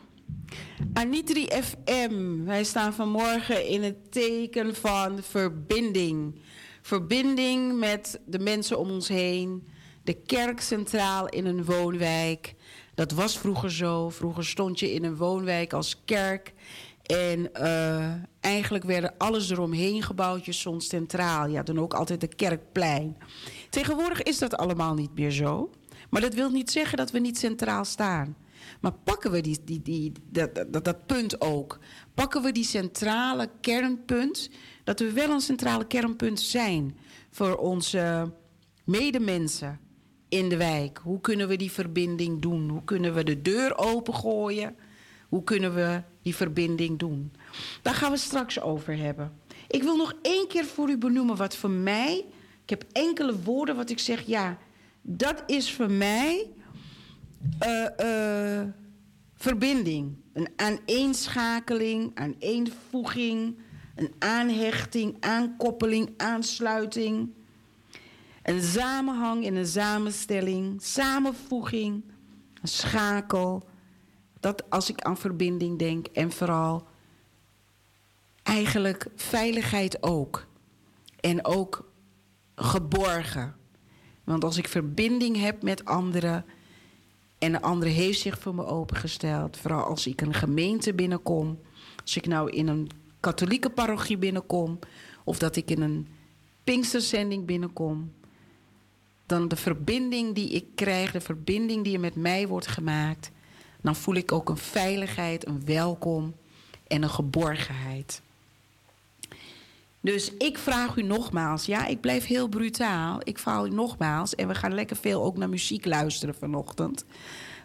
Anitri FM, wij staan vanmorgen in het teken van verbinding. Verbinding met de mensen om ons heen, de kerk centraal in een woonwijk. Dat was vroeger zo. Vroeger stond je in een woonwijk als kerk. En uh, eigenlijk werden alles eromheen gebouwd. Je stond centraal. Ja, dan ook altijd de kerkplein. Tegenwoordig is dat allemaal niet meer zo. Maar dat wil niet zeggen dat we niet centraal staan. Maar pakken we die, die, die, dat, dat, dat punt ook? Pakken we die centrale kernpunt? Dat we wel een centrale kernpunt zijn voor onze medemensen in de wijk. Hoe kunnen we die verbinding doen? Hoe kunnen we de deur opengooien? Hoe kunnen we die verbinding doen? Daar gaan we straks over hebben. Ik wil nog één keer voor u benoemen wat voor mij. Ik heb enkele woorden wat ik zeg, ja, dat is voor mij uh, verbinding. Een aaneenschakeling, aaneenvoeging, een aanhechting, aankoppeling, aansluiting. Een samenhang in een samenstelling, samenvoeging, een schakel. Dat als ik aan verbinding denk en vooral eigenlijk veiligheid ook. En ook geborgen. Want als ik verbinding heb met anderen en de andere heeft zich voor me opengesteld, vooral als ik een gemeente binnenkom, als ik nou in een katholieke parochie binnenkom. Of dat ik in een Pinksterzending binnenkom, dan de verbinding die ik krijg, de verbinding die er met mij wordt gemaakt, dan voel ik ook een veiligheid, een welkom en een geborgenheid. Dus ik vraag u nogmaals, ja, ik blijf heel brutaal. Ik vraag u nogmaals, en we gaan lekker veel ook naar muziek luisteren vanochtend.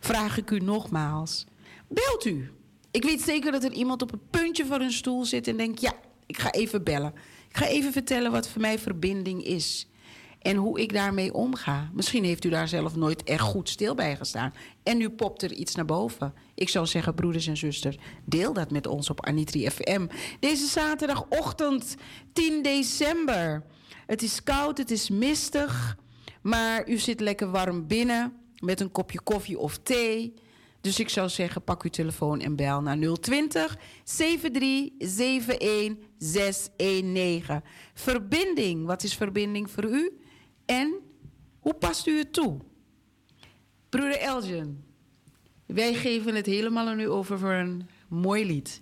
Vraag ik u nogmaals, belt u. Ik weet zeker dat er iemand op het puntje van een stoel zit en denkt, ja, ik ga even bellen. Ik ga even vertellen wat voor mij verbinding is en hoe ik daarmee omga. Misschien heeft u daar zelf nooit echt goed stil bij gestaan. En nu popt er iets naar boven. Ik zou zeggen, broeders en zusters, deel dat met ons op Anitri FM. Deze zaterdagochtend, 10 december. Het is koud, het is mistig, maar u zit lekker warm binnen met een kopje koffie of thee. Dus ik zou zeggen, pak uw telefoon en bel naar 020 7371 619. Verbinding, wat is verbinding voor u? En hoe past u het toe? Broeder Elgin, wij geven het helemaal aan u over voor een mooi lied.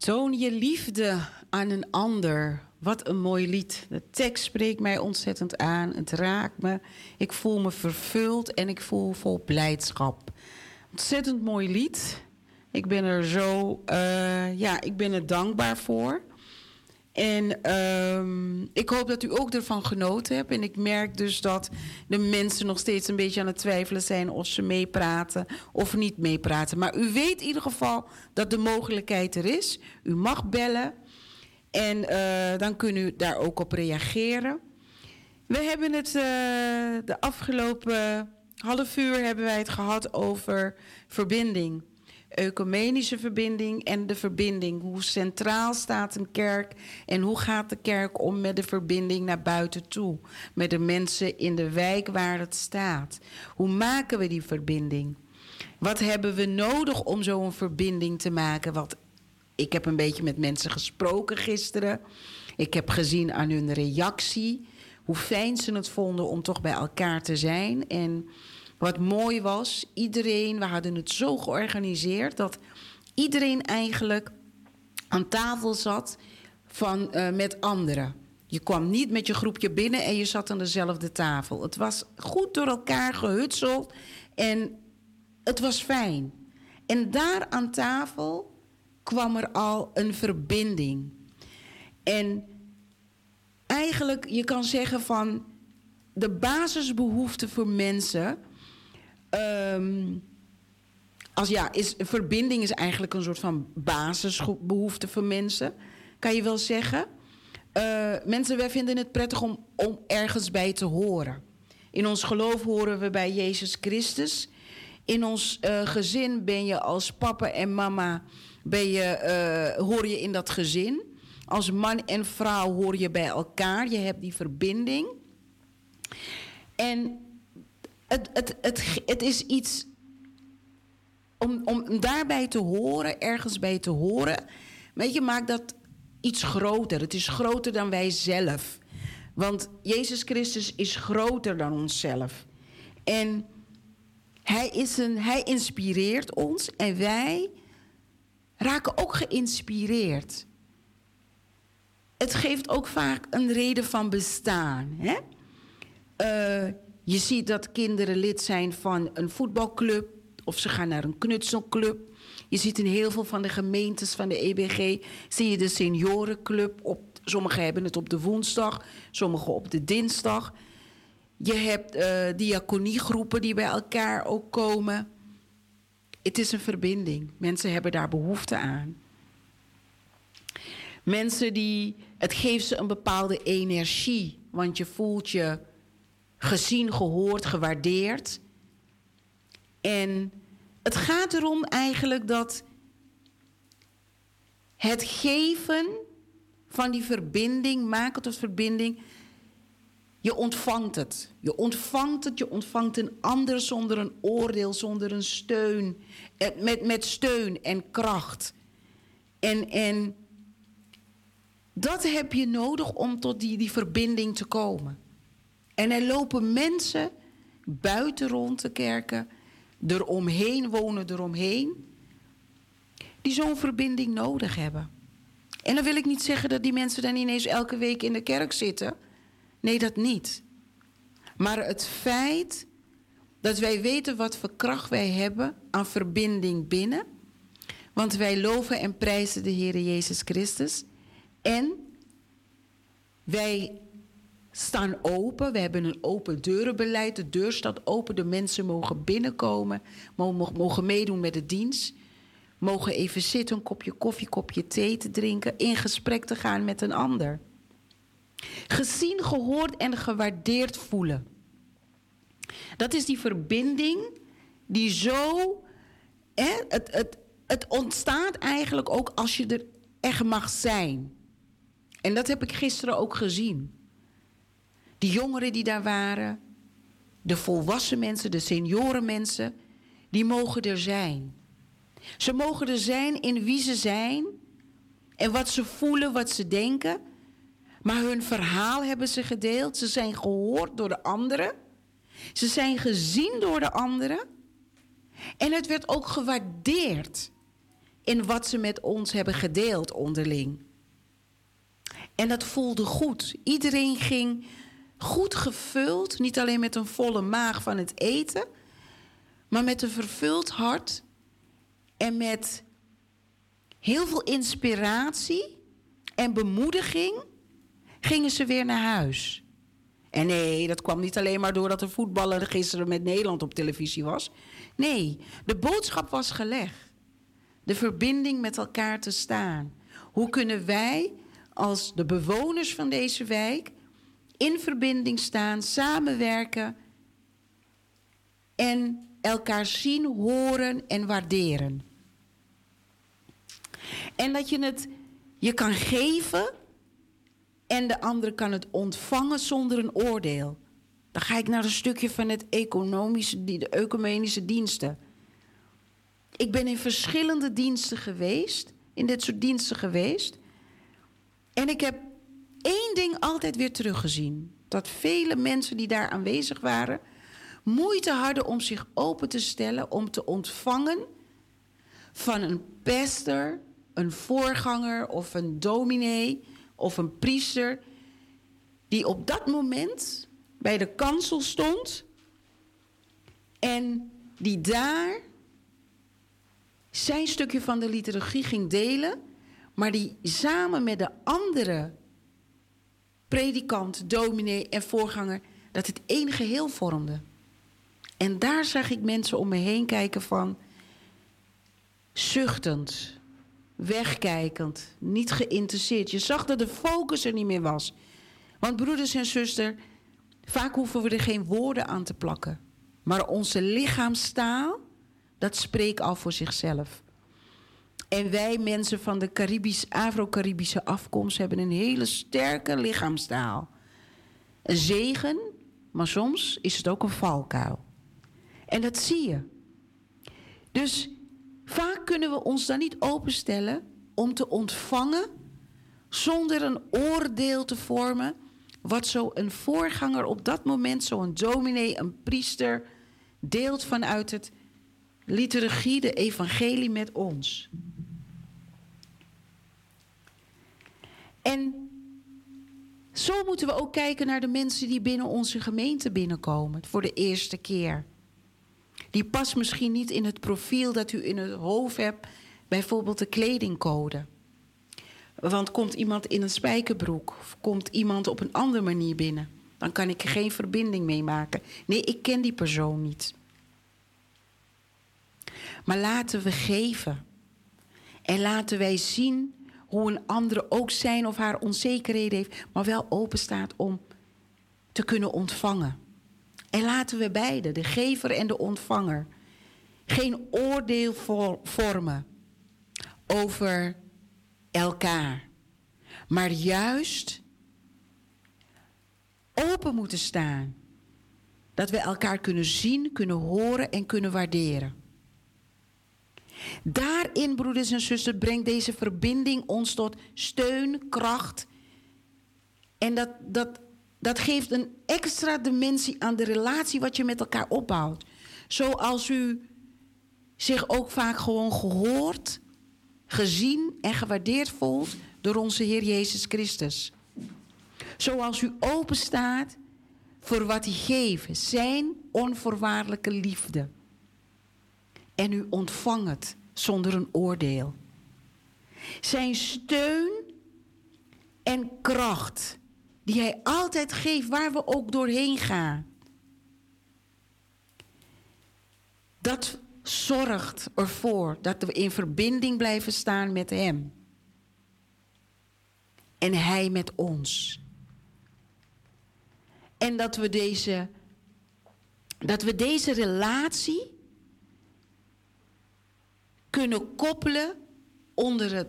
Toon je liefde aan een ander. Wat een mooi lied. De tekst spreekt mij ontzettend aan. Het raakt me. Ik voel me vervuld en ik voel vol blijdschap. Ontzettend mooi lied. Ik ben er zo, uh, ja, ik ben er dankbaar voor. En um, ik hoop dat u ook ervan genoten hebt. En ik merk dus dat de mensen nog steeds een beetje aan het twijfelen zijn of ze meepraten of niet meepraten. Maar u weet in ieder geval dat de mogelijkheid er is. U mag bellen en uh, dan kunt u daar ook op reageren. We hebben het uh, de afgelopen half uur hebben wij het gehad over verbinding ecumenische verbinding en de verbinding. Hoe centraal staat een kerk en hoe gaat de kerk om met de verbinding naar buiten toe? Met de mensen in de wijk waar het staat. Hoe maken we die verbinding? Wat hebben we nodig om zo'n verbinding te maken? Wat ik heb een beetje met mensen gesproken gisteren. Ik heb gezien aan hun reactie hoe fijn ze het vonden om toch bij elkaar te zijn. En wat mooi was, iedereen, we hadden het zo georganiseerd dat iedereen eigenlijk aan tafel zat van, uh, met anderen. Je kwam niet met je groepje binnen en je zat aan dezelfde tafel. Het was goed door elkaar gehutseld en het was fijn. En daar aan tafel kwam er al een verbinding. En eigenlijk, je kan zeggen van de basisbehoeften voor mensen Um, als ja, is, verbinding is eigenlijk een soort van basisbehoefte voor mensen. Kan je wel zeggen. Uh, mensen, wij vinden het prettig om, om ergens bij te horen. In ons geloof horen we bij Jezus Christus. In ons uh, gezin ben je als papa en mama, ben je, uh, hoor je in dat gezin. Als man en vrouw hoor je bij elkaar. Je hebt die verbinding. En het, het, het, is iets om, om daarbij te horen, ergens bij te horen. Weet je, maakt dat iets groter. Het is groter dan wij zelf. Want Jezus Christus is groter dan onszelf. En hij, is een, hij inspireert ons en wij raken ook geïnspireerd. Het geeft ook vaak een reden van bestaan. Hè? Uh, je ziet dat kinderen lid zijn van een voetbalclub of ze gaan naar een knutselclub. Je ziet in heel veel van de gemeentes van de EBG zie je de seniorenclub. Op, sommigen hebben het op de woensdag, sommigen op de dinsdag. Je hebt uh, diaconiegroepen die bij elkaar ook komen. Het is een verbinding. Mensen hebben daar behoefte aan. Mensen die, het geeft ze een bepaalde energie, want je voelt je gezien, gehoord, gewaardeerd. En het gaat erom eigenlijk dat het geven van die verbinding, maken tot verbinding, je ontvangt het. Je ontvangt het, je ontvangt een ander zonder een oordeel, zonder een steun, eh, met, met steun en kracht. En, en dat heb je nodig om tot die, die verbinding te komen. En er lopen mensen buiten rond de kerken, eromheen, wonen eromheen, die zo'n verbinding nodig hebben. En dan wil ik niet zeggen dat die mensen dan ineens elke week in de kerk zitten. Nee, dat niet. Maar het feit dat wij weten wat voor kracht wij hebben aan verbinding binnen. Want wij loven en prijzen de Heer Jezus Christus. En wij staan open. We hebben een open deurenbeleid. De deur staat open. De mensen mogen binnenkomen, mogen, meedoen met de dienst. Mogen even zitten, een kopje koffie, kopje thee te drinken, in gesprek te gaan met een ander. Gezien, gehoord en gewaardeerd voelen. Dat is die verbinding die zo. Het, het, het ontstaat eigenlijk ook als je er echt mag zijn. En dat heb ik gisteren ook gezien. De jongeren die daar waren, de volwassen mensen, de seniorenmensen, die mogen er zijn. Ze mogen er zijn in wie ze zijn en wat ze voelen, wat ze denken. Maar hun verhaal hebben ze gedeeld. Ze zijn gehoord door de anderen. Ze zijn gezien door de anderen. En het werd ook gewaardeerd. in wat ze met ons hebben gedeeld onderling. En dat voelde goed. Iedereen ging goed gevuld, niet alleen met een volle maag van het eten, maar met een vervuld hart en met heel veel inspiratie en bemoediging gingen ze weer naar huis. En nee, dat kwam niet alleen maar doordat de voetballer gisteren met Nederland op televisie was. Nee, de boodschap was gelegd. De verbinding met elkaar te staan. Hoe kunnen wij als de bewoners van deze wijk in verbinding staan, samenwerken en elkaar zien, horen en waarderen? En dat je het je kan geven en de andere kan het ontvangen zonder een oordeel. Dan ga ik naar een stukje van het economische, de ecumenische diensten. Ik ben in verschillende diensten geweest, in dit soort diensten geweest. En ik heb één ding altijd weer teruggezien. Dat vele mensen die daar aanwezig waren, moeite hadden om zich open te stellen, om te ontvangen van een pester, een voorganger of een dominee of een priester die op dat moment bij de kansel stond en die daar zijn stukje van de liturgie ging delen, maar die samen met de andere predikant, dominee en voorganger dat het één geheel vormde. En daar zag ik mensen om me heen kijken van zuchtend, wegkijkend, niet geïnteresseerd. Je zag dat de focus er niet meer was. Want broeders en zusters, vaak hoeven we er geen woorden aan te plakken. Maar onze lichaamstaal, dat spreekt al voor zichzelf. En wij mensen van de Caribisch, Afro-Caribische afkomst hebben een hele sterke lichaamstaal. Een zegen, maar soms is het ook een valkuil. En dat zie je. Dus Vaak kunnen we ons dan niet openstellen om te ontvangen zonder een oordeel te vormen. Wat zo een voorganger op dat moment, zo'n dominee, een priester, deelt vanuit het liturgie, de evangelie met ons. En zo moeten we ook kijken naar de mensen die binnen onze gemeente binnenkomen voor de eerste keer. Die past misschien niet in het profiel dat u in het hoofd hebt, bijvoorbeeld de kledingcode. Want komt iemand in een spijkerbroek of komt iemand op een andere manier binnen, dan kan ik geen verbinding mee maken. Nee, ik ken die persoon niet. Maar laten we geven. En laten wij zien hoe een andere ook zijn of haar onzekerheden heeft, maar wel open staat om te kunnen ontvangen. En laten we beide, de gever en de ontvanger, geen oordeel vormen over elkaar, maar juist open moeten staan. Dat we elkaar kunnen zien, kunnen horen en kunnen waarderen. Daarin, broeders en zusters, brengt deze verbinding ons tot steun, kracht. En dat, dat dat geeft een extra dimensie aan de relatie wat je met elkaar opbouwt. Zoals u zich ook vaak gewoon gehoord, gezien en gewaardeerd voelt door onze Heer Jezus Christus. Zoals u open staat voor wat hij geeft, zijn onvoorwaardelijke liefde. En u ontvangt het zonder een oordeel. Zijn steun en kracht die Hij altijd geeft waar we ook doorheen gaan. Dat zorgt ervoor dat we in verbinding blijven staan met Hem. En Hij met ons. En dat we deze, dat we deze relatie kunnen koppelen onder het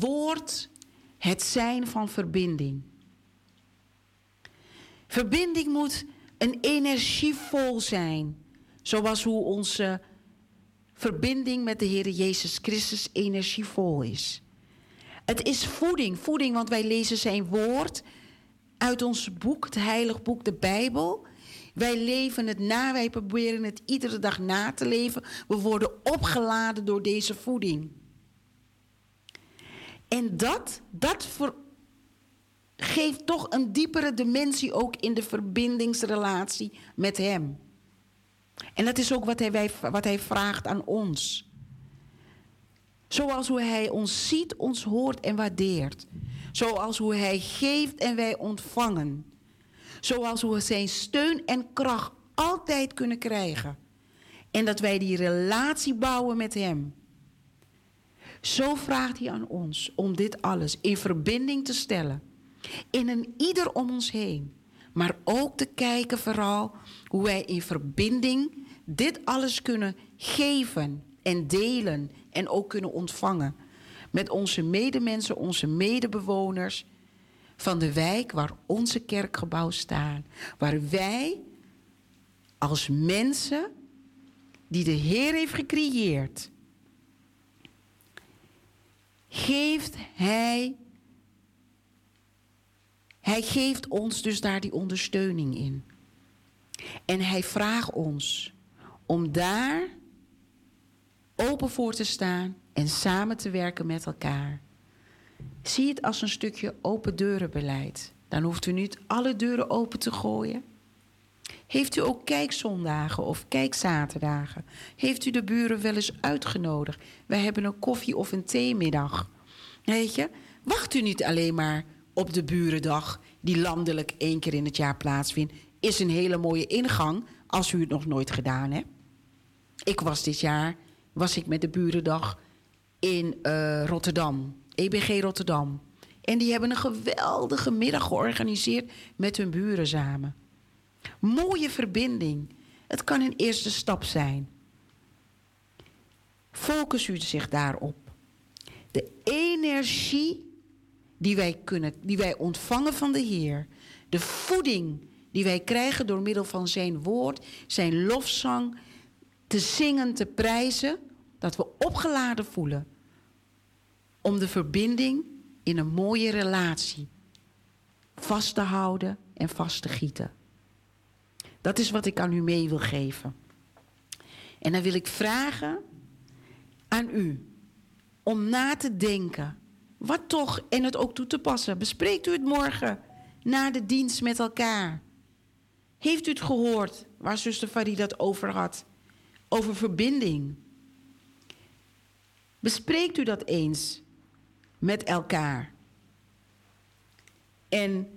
woord het zijn van verbinding. Verbinding moet een energievol zijn. Zoals hoe onze verbinding met de Heer Jezus Christus energievol is. Het is voeding, voeding, want wij lezen zijn woord uit ons boek, het heilig boek, de Bijbel. Wij leven het na, wij proberen het iedere dag na te leven. We worden opgeladen door deze voeding. En dat, dat geeft toch een diepere dimensie ook in de verbindingsrelatie met Hem. En dat is ook wat hij, wat hij vraagt aan ons. Zoals hoe Hij ons ziet, ons hoort en waardeert. Zoals hoe Hij geeft en wij ontvangen. Zoals we zijn steun en kracht altijd kunnen krijgen. En dat wij die relatie bouwen met Hem. Zo vraagt Hij aan ons om dit alles in verbinding te stellen. In een ieder om ons heen. Maar ook te kijken vooral hoe wij in verbinding dit alles kunnen geven en delen en ook kunnen ontvangen. Met onze medemensen, onze medebewoners van de wijk waar onze kerkgebouw staat. Waar wij als mensen die de Heer heeft gecreëerd, geeft Hij, Hij geeft ons dus daar die ondersteuning in. En Hij vraagt ons om daar open voor te staan en samen te werken met elkaar. Zie het als een stukje open deurenbeleid. Dan hoeft u niet alle deuren open te gooien. Heeft u ook kijkzondagen of kijkzaterdagen? Heeft u de buren wel eens uitgenodigd? Wij hebben een koffie- of een theemiddag. Weet je, wacht u niet alleen maar op de burendag, die landelijk één keer in het jaar plaatsvindt. Is een hele mooie ingang als u het nog nooit gedaan hebt. Ik was dit jaar was ik met de burendag in uh, Rotterdam, EBG Rotterdam. En die hebben een geweldige middag georganiseerd met hun buren samen. Mooie verbinding. Het kan een eerste stap zijn. Focus u zich daarop. De energie die wij, kunnen, die wij ontvangen van de Heer, de voeding die wij krijgen door middel van Zijn woord, Zijn lofzang, te zingen, te prijzen, dat we opgeladen voelen om de verbinding in een mooie relatie vast te houden en vast te gieten. Dat is wat ik aan u mee wil geven. En dan wil ik vragen aan u om na te denken. Wat toch, en het ook toe te passen. Bespreekt u het morgen na de dienst met elkaar. Heeft u het gehoord waar zuster Farid dat over had? Over verbinding. Bespreekt u dat eens met elkaar. En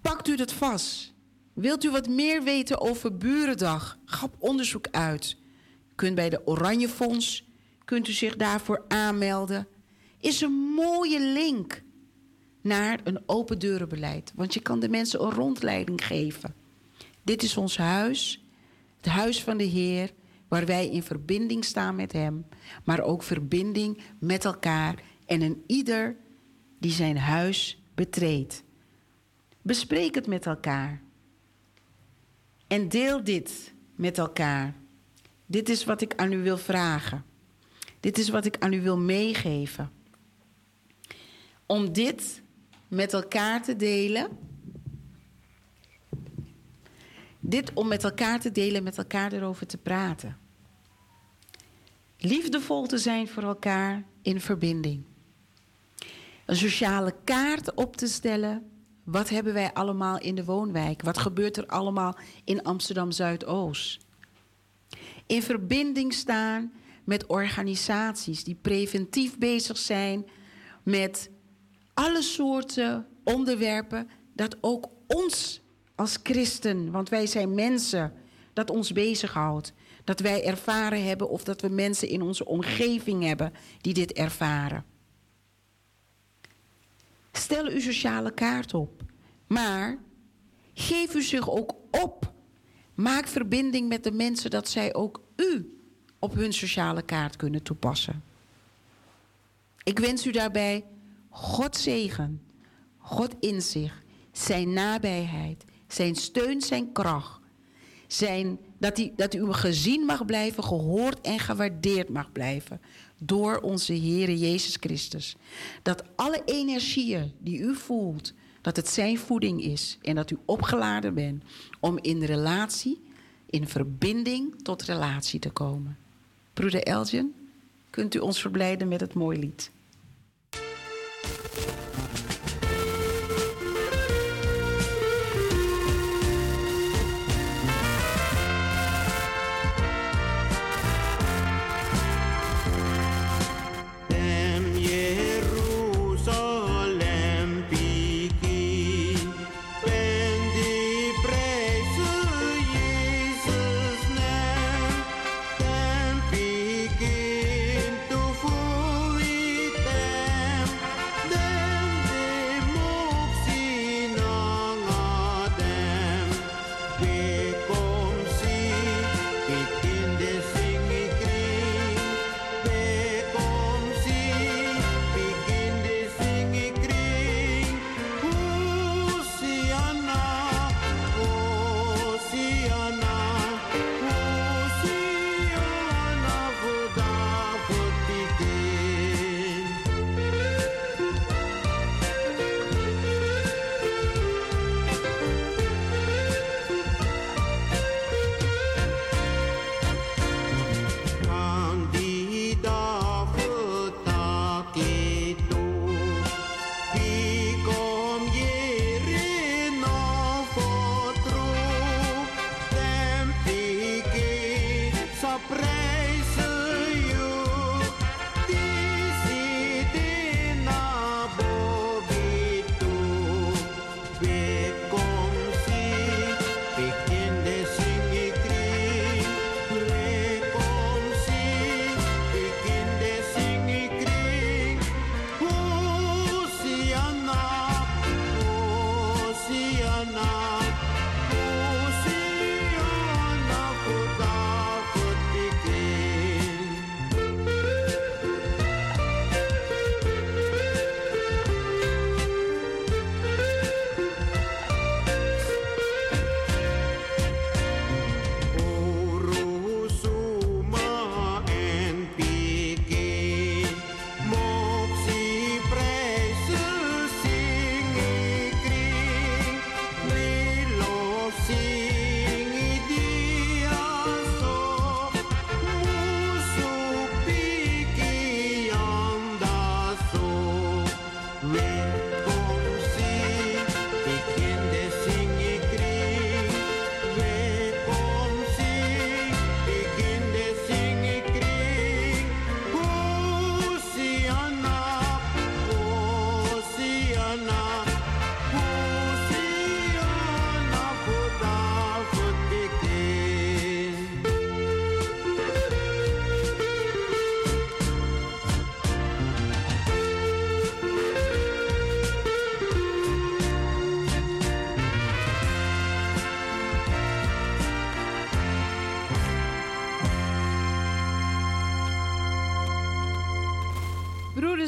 pakt u dat vast. Wilt u wat meer weten over Burendag? Ga onderzoek uit. U kunt bij de Oranje Fonds, kunt u zich daarvoor aanmelden. Is een mooie link naar een open deurenbeleid. Want je kan de mensen een rondleiding geven. Dit is ons huis, het huis van de Heer, waar wij in verbinding staan met Hem, maar ook verbinding met elkaar en een ieder die zijn huis betreedt. Bespreek het met elkaar. En deel dit met elkaar. Dit is wat ik aan u wil vragen. Dit is wat ik aan u wil meegeven. Om dit met elkaar te delen. Dit om met elkaar te delen, met elkaar erover te praten. Liefdevol te zijn voor elkaar in verbinding. Een sociale kaart op te stellen wat hebben wij allemaal in de woonwijk? Wat gebeurt er allemaal in Amsterdam Zuidoost? In verbinding staan met organisaties die preventief bezig zijn met alle soorten onderwerpen dat ook ons als christen, want wij zijn mensen, dat ons bezighoudt. Dat wij ervaren hebben of dat we mensen in onze omgeving hebben die dit ervaren. Stel uw sociale kaart op. Maar geef u zich ook op. Maak verbinding met de mensen dat zij ook u op hun sociale kaart kunnen toepassen. Ik wens u daarbij God zegen, God inzicht, zijn nabijheid, zijn steun, zijn kracht. Zijn, dat, u, dat u gezien mag blijven, gehoord en gewaardeerd mag blijven door onze Heer Jezus Christus. Dat alle energieën die u voelt, dat het zijn voeding is en dat u opgeladen bent om in relatie, in verbinding tot relatie te komen. Broeder Elgin, kunt u ons verblijden met het mooie lied?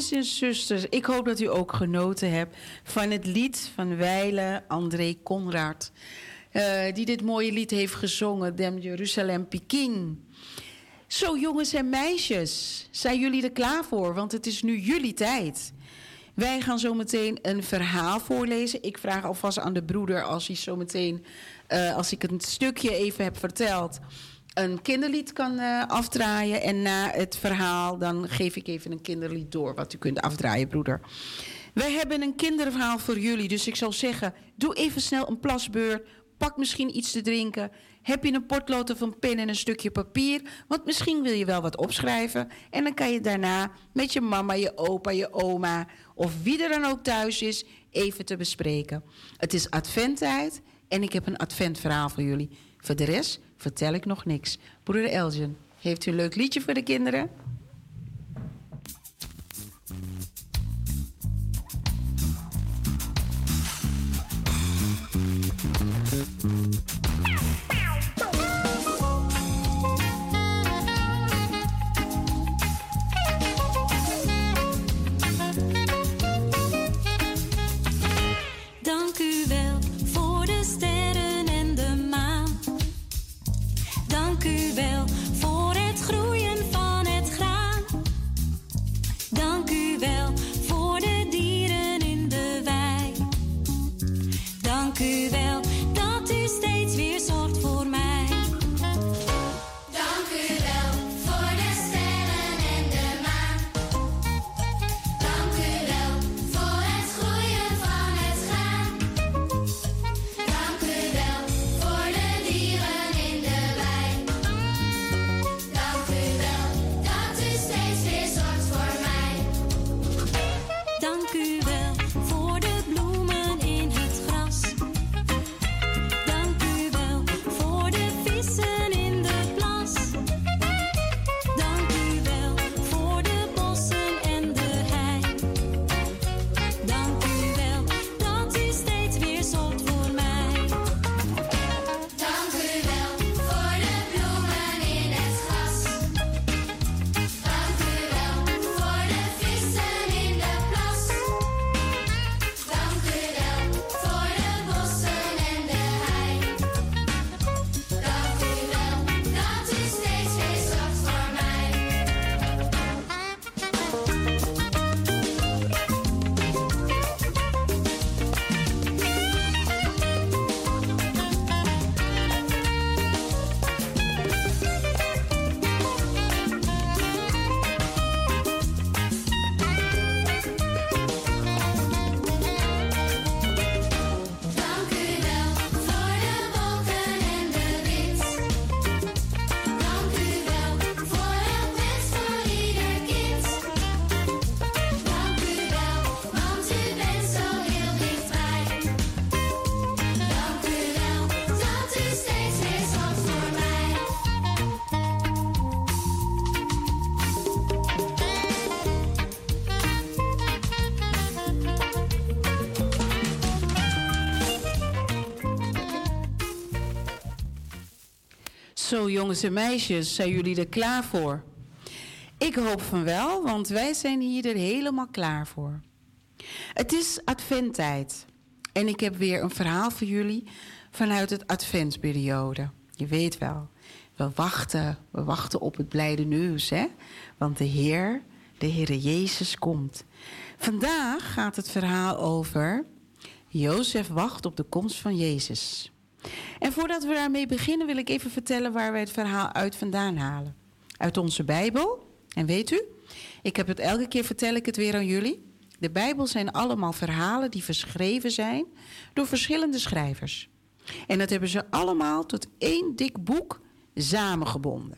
Broeders en zusters, ik hoop dat u ook genoten hebt van het lied van Weile André Conrad. Uh, die dit mooie lied heeft gezongen, Dem Jeruzalem Peking. Zo jongens en meisjes, zijn jullie er klaar voor? Want het is nu jullie tijd. Wij gaan zo meteen een verhaal voorlezen. Ik vraag alvast aan de broeder als hij zo meteen, uh, als ik een stukje even heb verteld, een kinderlied kan uh, afdraaien. En na het verhaal dan geef ik even een kinderlied door wat u kunt afdraaien, broeder. Wij hebben een kinderverhaal voor jullie, dus ik zal zeggen: doe even snel een plasbeurt. Pak misschien iets te drinken. Heb je een potlood een pen en een stukje papier? Want misschien wil je wel wat opschrijven. En dan kan je daarna met je mama, je opa, je oma of wie er dan ook thuis is, even te bespreken. Het is adventtijd en ik heb een adventverhaal voor jullie. Voor de rest vertel ik nog niks. Broeder Elgin, heeft u een leuk liedje voor de kinderen? Jongens en meisjes, zijn jullie er klaar voor? Ik hoop van wel, want wij zijn hier er helemaal klaar voor. Het is adventtijd en ik heb weer een verhaal voor jullie vanuit het adventsperiode. Je weet wel, we wachten, we wachten op het blijde nieuws, hè? Want de Heer, de Heere Jezus komt. Vandaag gaat het verhaal over Jozef wacht op de komst van Jezus. En voordat we daarmee beginnen wil ik even vertellen waar wij het verhaal uit vandaan halen. Uit onze Bijbel. En weet u, ik heb het elke keer vertel ik het weer aan jullie. De Bijbel zijn allemaal verhalen die geschreven zijn door verschillende schrijvers. En dat hebben ze allemaal tot één dik boek samengebonden.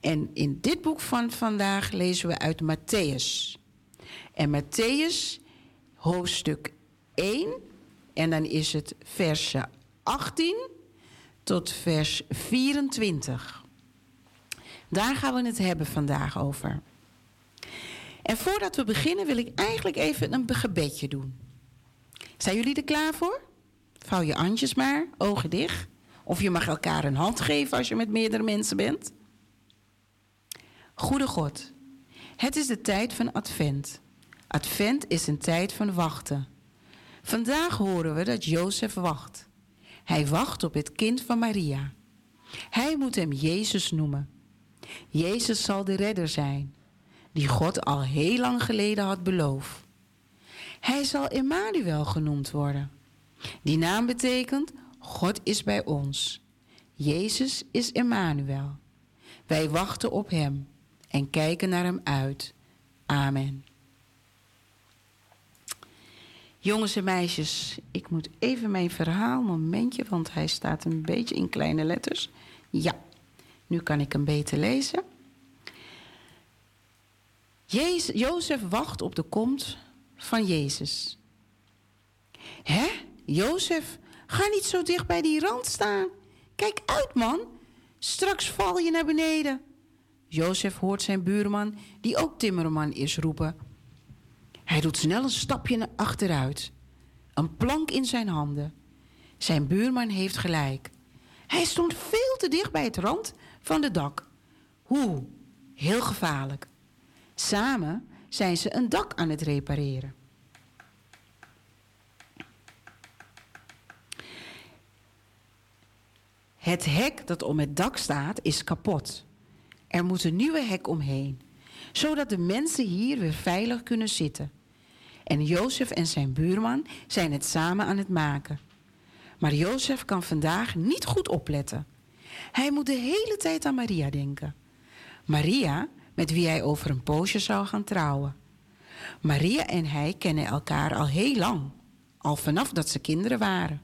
En in dit boek van vandaag lezen we uit Matthäus. En Matthäus, hoofdstuk 1, en dan is het versen 18 tot vers 24. Daar gaan we het hebben vandaag over. En voordat we beginnen wil ik eigenlijk even een gebedje doen. Zijn jullie er klaar voor? Vouw je handjes maar, ogen dicht. Of je mag elkaar een hand geven als je met meerdere mensen bent. Goede God, het is de tijd van Advent. Advent is een tijd van wachten. Vandaag horen we dat Jozef wacht. Hij wacht op het kind van Maria. Hij moet hem Jezus noemen. Jezus zal de redder zijn, die God al heel lang geleden had beloofd. Hij zal Emmanuel genoemd worden. Die naam betekent God is bij ons. Jezus is Emmanuel. Wij wachten op Hem en kijken naar Hem uit. Amen. Jongens en meisjes, ik moet even mijn verhaal, momentje, want hij staat een beetje in kleine letters. Ja, nu kan ik hem beter lezen. Jezus, Jozef wacht op de komst van Jezus. Hè? Jozef, ga niet zo dicht bij die rand staan. Kijk uit, man. Straks val je naar beneden. Jozef hoort zijn buurman, die ook timmerman is, roepen. Hij doet snel een stapje naar achteruit. Een plank in zijn handen. Zijn buurman heeft gelijk. Hij stond veel te dicht bij het rand van de dak. Hoe? Heel gevaarlijk. Samen zijn ze een dak aan het repareren. Het hek dat om het dak staat is kapot. Er moet een nieuwe hek omheen, zodat de mensen hier weer veilig kunnen zitten. En Jozef en zijn buurman zijn het samen aan het maken. Maar Jozef kan vandaag niet goed opletten. Hij moet de hele tijd aan Maria denken. Maria, met wie hij over een poosje zou gaan trouwen. Maria en hij kennen elkaar al heel lang, al vanaf dat ze kinderen waren.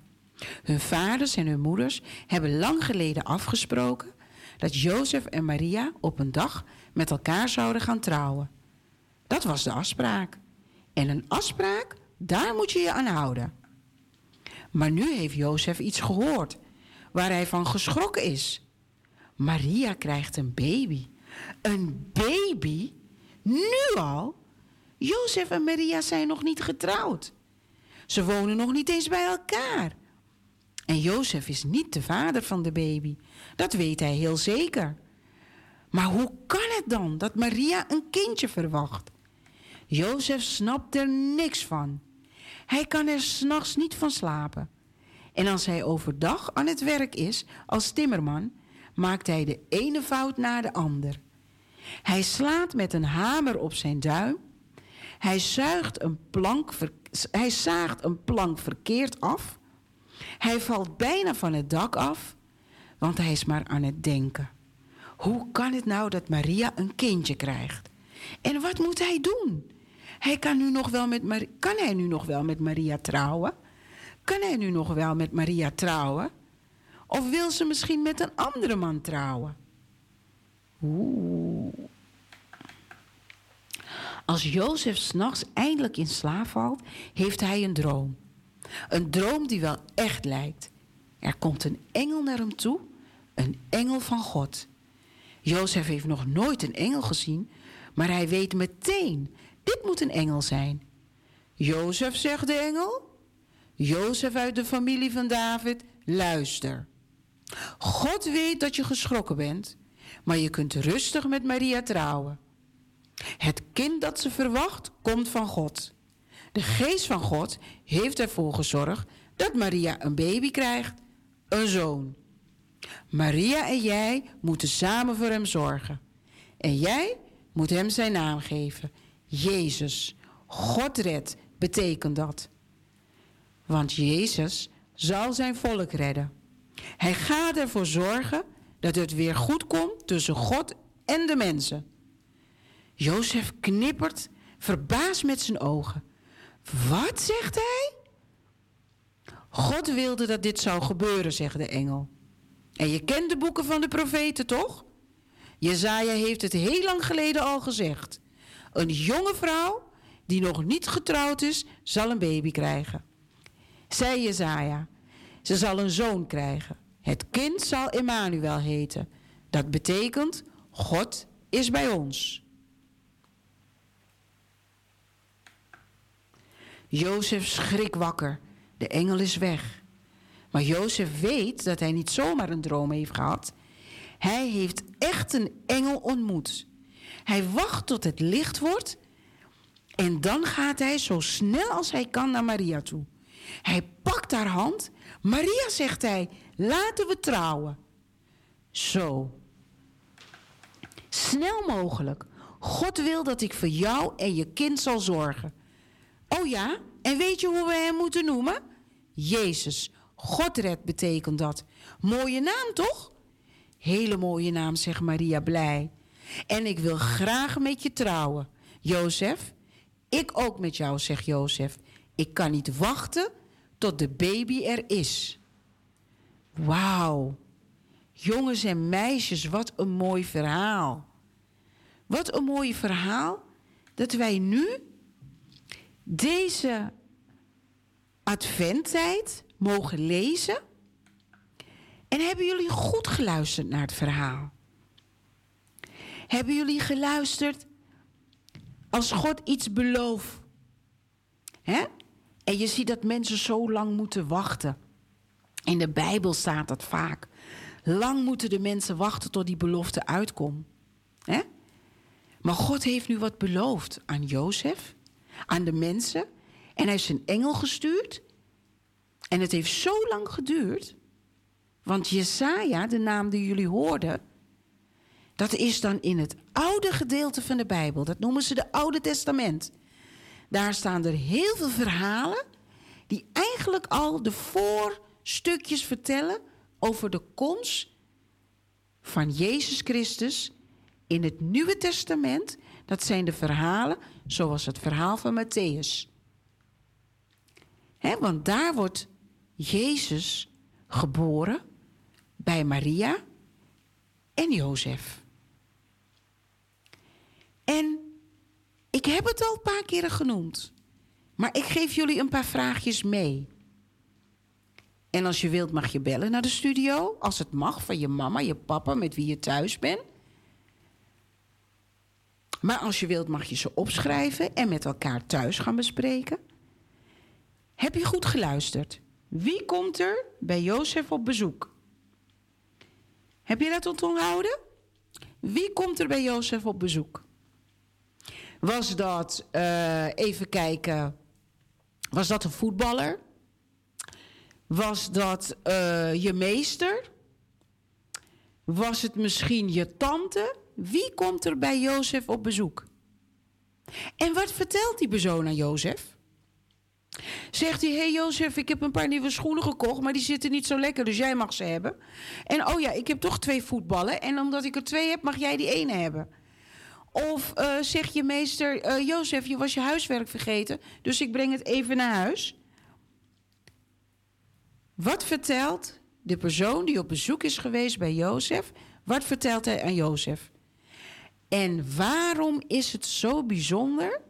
Hun vaders en hun moeders hebben lang geleden afgesproken dat Jozef en Maria op een dag met elkaar zouden gaan trouwen. Dat was de afspraak. En een afspraak, daar moet je je aan houden. Maar nu heeft Jozef iets gehoord waar hij van geschrokken is. Maria krijgt een baby. Een baby? Nu al? Jozef en Maria zijn nog niet getrouwd. Ze wonen nog niet eens bij elkaar. En Jozef is niet de vader van de baby. Dat weet hij heel zeker. Maar hoe kan het dan dat Maria een kindje verwacht? Jozef snapt er niks van. Hij kan er s'nachts niet van slapen. En als hij overdag aan het werk is als timmerman, maakt hij de ene fout na de ander. Hij slaat met een hamer op zijn duim. Hij, zuigt een plank hij zaagt een plank verkeerd af. Hij valt bijna van het dak af, want hij is maar aan het denken. Hoe kan het nou dat Maria een kindje krijgt? En wat moet hij doen? Hij kan, nu nog wel met Mar kan hij nu nog wel met Maria trouwen? Kan hij nu nog wel met Maria trouwen? Of wil ze misschien met een andere man trouwen? Oeh. Als Jozef s'nachts eindelijk in slaap valt, heeft hij een droom. Een droom die wel echt lijkt. Er komt een engel naar hem toe, een engel van God. Jozef heeft nog nooit een engel gezien, maar hij weet meteen, dit moet een engel zijn. Jozef, zegt de engel, Jozef uit de familie van David, luister. God weet dat je geschrokken bent, maar je kunt rustig met Maria trouwen. Het kind dat ze verwacht, komt van God. De geest van God heeft ervoor gezorgd dat Maria een baby krijgt, een zoon. Maria en jij moeten samen voor hem zorgen. En jij moet hem zijn naam geven. Jezus. God redt betekent dat. Want Jezus zal zijn volk redden. Hij gaat ervoor zorgen dat het weer goed komt tussen God en de mensen. Jozef knippert, verbaasd met zijn ogen. Wat, zegt hij? God wilde dat dit zou gebeuren, zegt de engel. En je kent de boeken van de profeten, toch? Jezaja heeft het heel lang geleden al gezegd. Een jonge vrouw die nog niet getrouwd is, zal een baby krijgen. Zei Jezaja, ze zal een zoon krijgen. Het kind zal Emmanuel heten. Dat betekent, God is bij ons. Jozef schrik wakker. De engel is weg. Maar Jozef weet dat hij niet zomaar een droom heeft gehad. Hij heeft echt een engel ontmoet. Hij wacht tot het licht wordt en dan gaat hij zo snel als hij kan naar Maria toe. Hij pakt haar hand. Maria, zegt hij, laten we trouwen. Zo. Snel mogelijk. God wil dat ik voor jou en je kind zal zorgen. Oh ja, en weet je hoe we hem moeten noemen? Jezus. Godred betekent dat. Mooie naam, toch? Hele mooie naam, zegt Maria blij. En ik wil graag met je trouwen. Jozef, ik ook met jou, zegt Jozef. Ik kan niet wachten tot de baby er is. Wauw. Jongens en meisjes, wat een mooi verhaal. Wat een mooi verhaal dat wij nu deze adventtijd mogen lezen. En hebben jullie goed geluisterd naar het verhaal? Hebben jullie geluisterd als God iets belooft? Hè? En je ziet dat mensen zo lang moeten wachten. In de Bijbel staat dat vaak. Lang moeten de mensen wachten tot die belofte uitkomt. Hè? Maar God heeft nu wat beloofd aan Jozef, aan de mensen. En hij heeft zijn engel gestuurd. En het heeft zo lang geduurd. Want Jesaja, de naam die jullie hoorden, dat is dan in het oude gedeelte van de Bijbel. Dat noemen ze de Oude Testament. Daar staan er heel veel verhalen die eigenlijk al de voorstukjes vertellen over de komst van Jezus Christus in het Nieuwe Testament. Dat zijn de verhalen zoals het verhaal van Matthäus. want daar wordt Jezus geboren bij Maria en Jozef. En ik heb het al een paar keren genoemd. Maar ik geef jullie een paar vraagjes mee. En als je wilt mag je bellen naar de studio. Als het mag, van je mama, je papa, met wie je thuis bent. Maar als je wilt mag je ze opschrijven en met elkaar thuis gaan bespreken. Heb je goed geluisterd? Wie komt er bij Jozef op bezoek? Heb je dat onthouden? Wie komt er bij Jozef op bezoek? Was dat, uh, even kijken, was dat een voetballer? Was dat uh, je meester? Was het misschien je tante? Wie komt er bij Jozef op bezoek? En wat vertelt die persoon aan Jozef? Zegt hij, hé hey Jozef, ik heb een paar nieuwe schoenen gekocht, maar die zitten niet zo lekker, dus jij mag ze hebben. En oh ja, ik heb toch twee voetballen en omdat ik er twee heb, mag jij die ene hebben. Of uh, zeg je meester, uh, Jozef, je was je huiswerk vergeten, dus ik breng het even naar huis. Wat vertelt de persoon die op bezoek is geweest bij Jozef, wat vertelt hij aan Jozef? En waarom is het zo bijzonder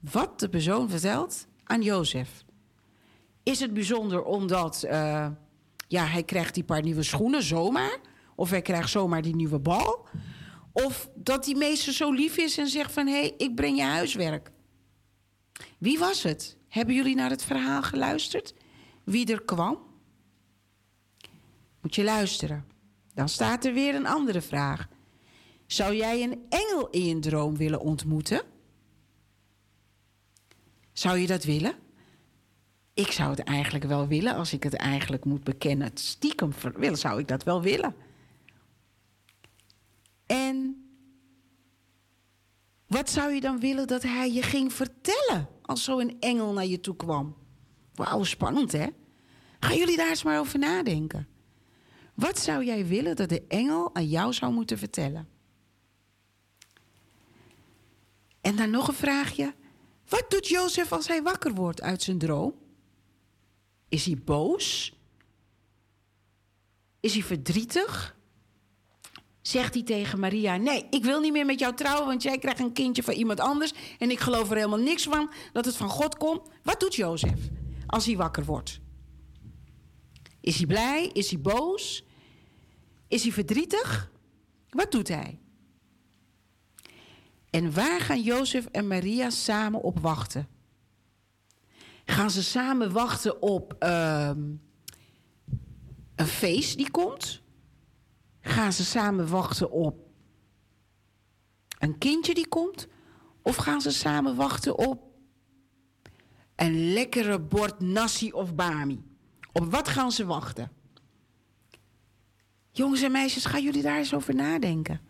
wat de persoon vertelt aan Jozef? Is het bijzonder omdat uh, ja, hij krijgt die paar nieuwe schoenen zomaar? Of hij krijgt zomaar die nieuwe bal? Of dat die meester zo lief is en zegt van... hé, hey, ik breng je huiswerk. Wie was het? Hebben jullie naar het verhaal geluisterd? Wie er kwam? Moet je luisteren. Dan staat er weer een andere vraag. Zou jij een engel in je droom willen ontmoeten? Zou je dat willen? Ik zou het eigenlijk wel willen, als ik het eigenlijk moet bekennen. Stiekem zou ik dat wel willen. En wat zou je dan willen dat hij je ging vertellen als zo'n engel naar je toe kwam? Wauw, spannend hè? Gaan jullie daar eens maar over nadenken. Wat zou jij willen dat de engel aan jou zou moeten vertellen? En dan nog een vraagje. Wat doet Jozef als hij wakker wordt uit zijn droom? Is hij boos? Is hij verdrietig? Zegt hij tegen Maria: Nee, ik wil niet meer met jou trouwen, want jij krijgt een kindje van iemand anders. En ik geloof er helemaal niks van dat het van God komt. Wat doet Jozef als hij wakker wordt? Is hij blij? Is hij boos? Is hij verdrietig? Wat doet hij? En waar gaan Jozef en Maria samen op wachten? Gaan ze samen wachten op uh, een feest die komt? Gaan ze samen wachten op een kindje die komt? Of gaan ze samen wachten op een lekkere bord nasi of bami? Op wat gaan ze wachten? Jongens en meisjes, gaan jullie daar eens over nadenken?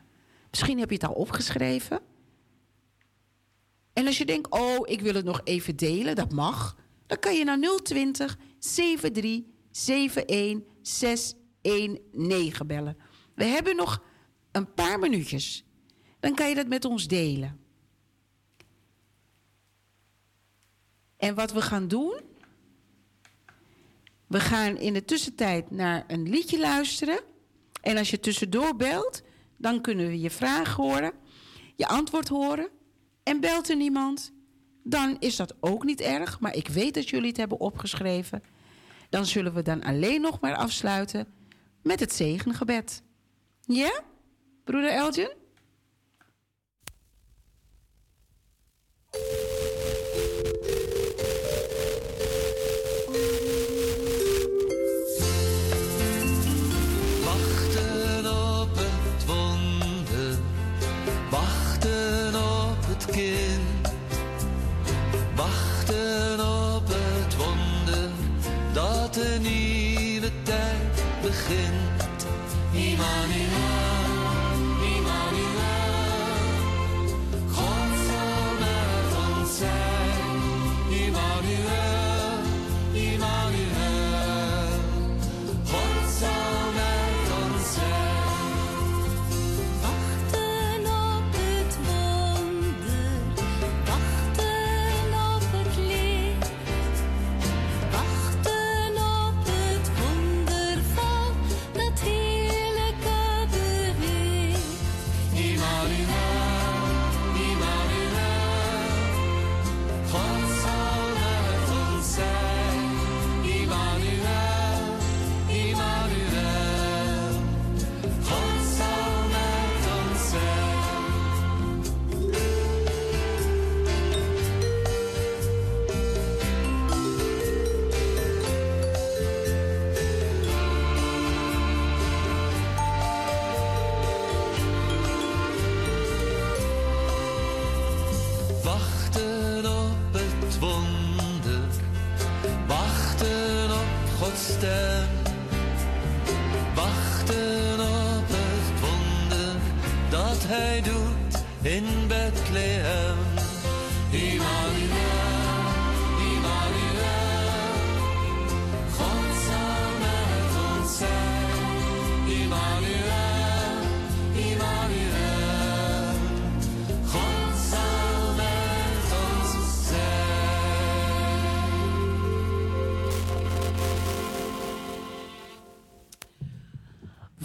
Misschien heb je het al opgeschreven. En als je denkt, oh, ik wil het nog even delen, dat mag. Dan kan je naar 020 73 71 619 bellen. We hebben nog een paar minuutjes. Dan kan je dat met ons delen. En wat we gaan doen. We gaan in de tussentijd naar een liedje luisteren. En als je tussendoor belt, dan kunnen we je vraag horen, je antwoord horen. En belt er niemand, dan is dat ook niet erg. Maar ik weet dat jullie het hebben opgeschreven. Dan zullen we dan alleen nog maar afsluiten met het zegengebed. Ja, broeder Elgin?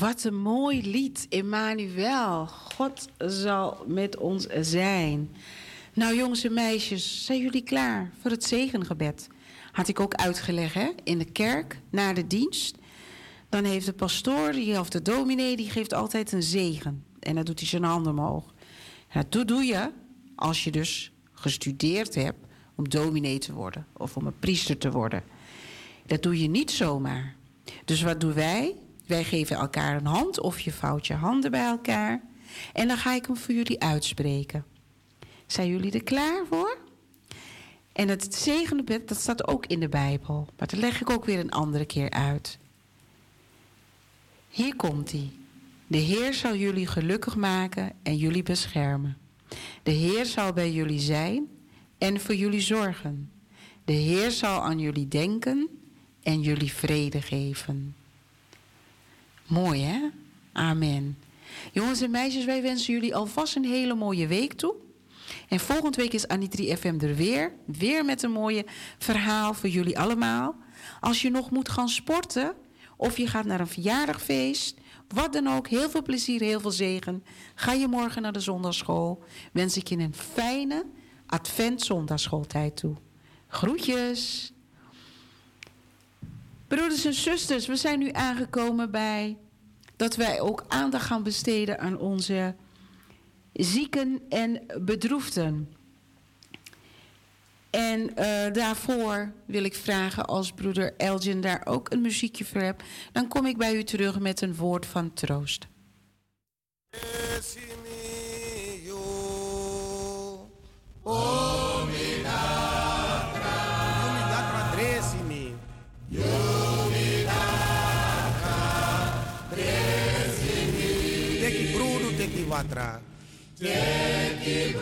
Wat een mooi lied, Emmanuel. God zal met ons zijn. Nou, jongens en meisjes, zijn jullie klaar voor het zegengebed? Had ik ook uitgelegd hè? in de kerk, na de dienst. Dan heeft de pastoor of de dominee, die geeft altijd een zegen. En dan doet hij zijn handen omhoog. Dat doe je als je dus gestudeerd hebt om dominee te worden. Of om een priester te worden. Dat doe je niet zomaar. Dus wat doen wij? Wij geven elkaar een hand of je vouwt je handen bij elkaar. En dan ga ik hem voor jullie uitspreken. Zijn jullie er klaar voor? En het zegengebed, dat staat ook in de Bijbel. Maar dat leg ik ook weer een andere keer uit. Hier komt hij. De Heer zal jullie gelukkig maken en jullie beschermen. De Heer zal bij jullie zijn en voor jullie zorgen. De Heer zal aan jullie denken en jullie vrede geven. Mooi hè? Amen. Jongens en meisjes, wij wensen jullie alvast een hele mooie week toe. En volgende week is Anitri FM er weer. Weer met een mooie verhaal voor jullie allemaal. Als je nog moet gaan sporten of je gaat naar een verjaardagfeest, wat dan ook, heel veel plezier, heel veel zegen. Ga je morgen naar de zondagschool, wens ik je een fijne advent zondagschooltijd toe. Groetjes! Broeders en zusters, we zijn nu aangekomen bij dat wij ook aandacht gaan besteden aan onze zieken en bedroefden. En uh, daarvoor wil ik vragen als broeder Elgin daar ook een muziekje voor hebt, dan kom ik bij u terug met een woord van troost. Watra. Teki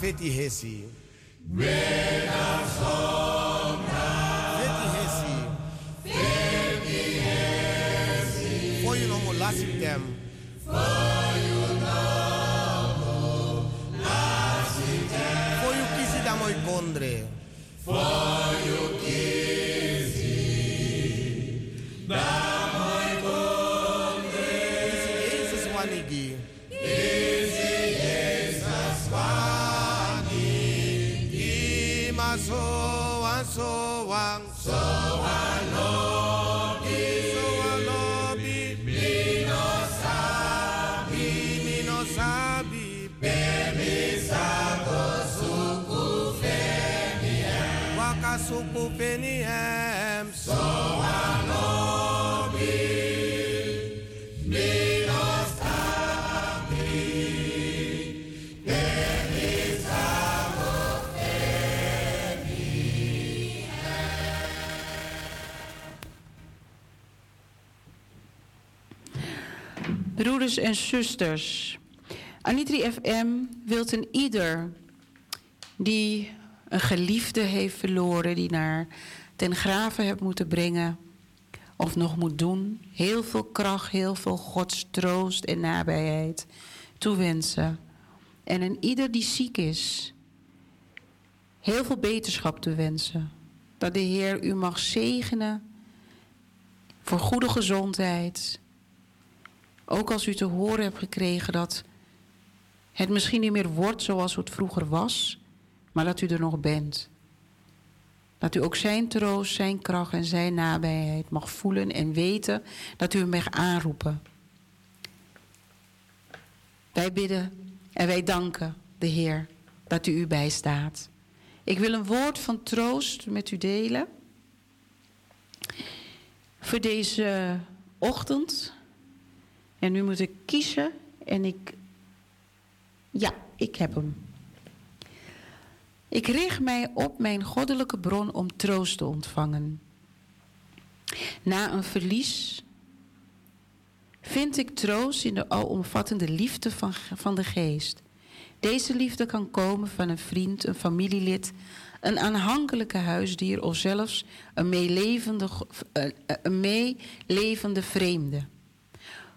feti hesi. Wedan zondar feti hesi. For you no more lasting them. For you kondre. For Broeders en zusters, Anitri FM wilt een ieder die een geliefde heeft verloren, die naar ten graven hebt moeten brengen of nog moet doen, heel veel kracht, heel veel Gods troost en nabijheid toewensen. En een ieder die ziek is, heel veel beterschap te wensen. Dat de Heer u mag zegenen voor goede gezondheid. Ook als u te horen hebt gekregen dat het misschien niet meer wordt zoals het vroeger was, maar dat u er nog bent. Dat u ook zijn troost, zijn kracht en zijn nabijheid mag voelen en weten dat u hem mag aanroepen. Wij bidden en wij danken de Heer dat u u bijstaat. Ik wil een woord van troost met u delen. Voor deze ochtend. En nu moet ik kiezen en ik. Ja, ik heb hem. Ik richt mij op mijn goddelijke bron om troost te ontvangen. Na een verlies vind ik troost in de alomvattende liefde van, van de geest. Deze liefde kan komen van een vriend, een familielid, een aanhankelijke huisdier of zelfs een meelevende, eh, een meelevende vreemde.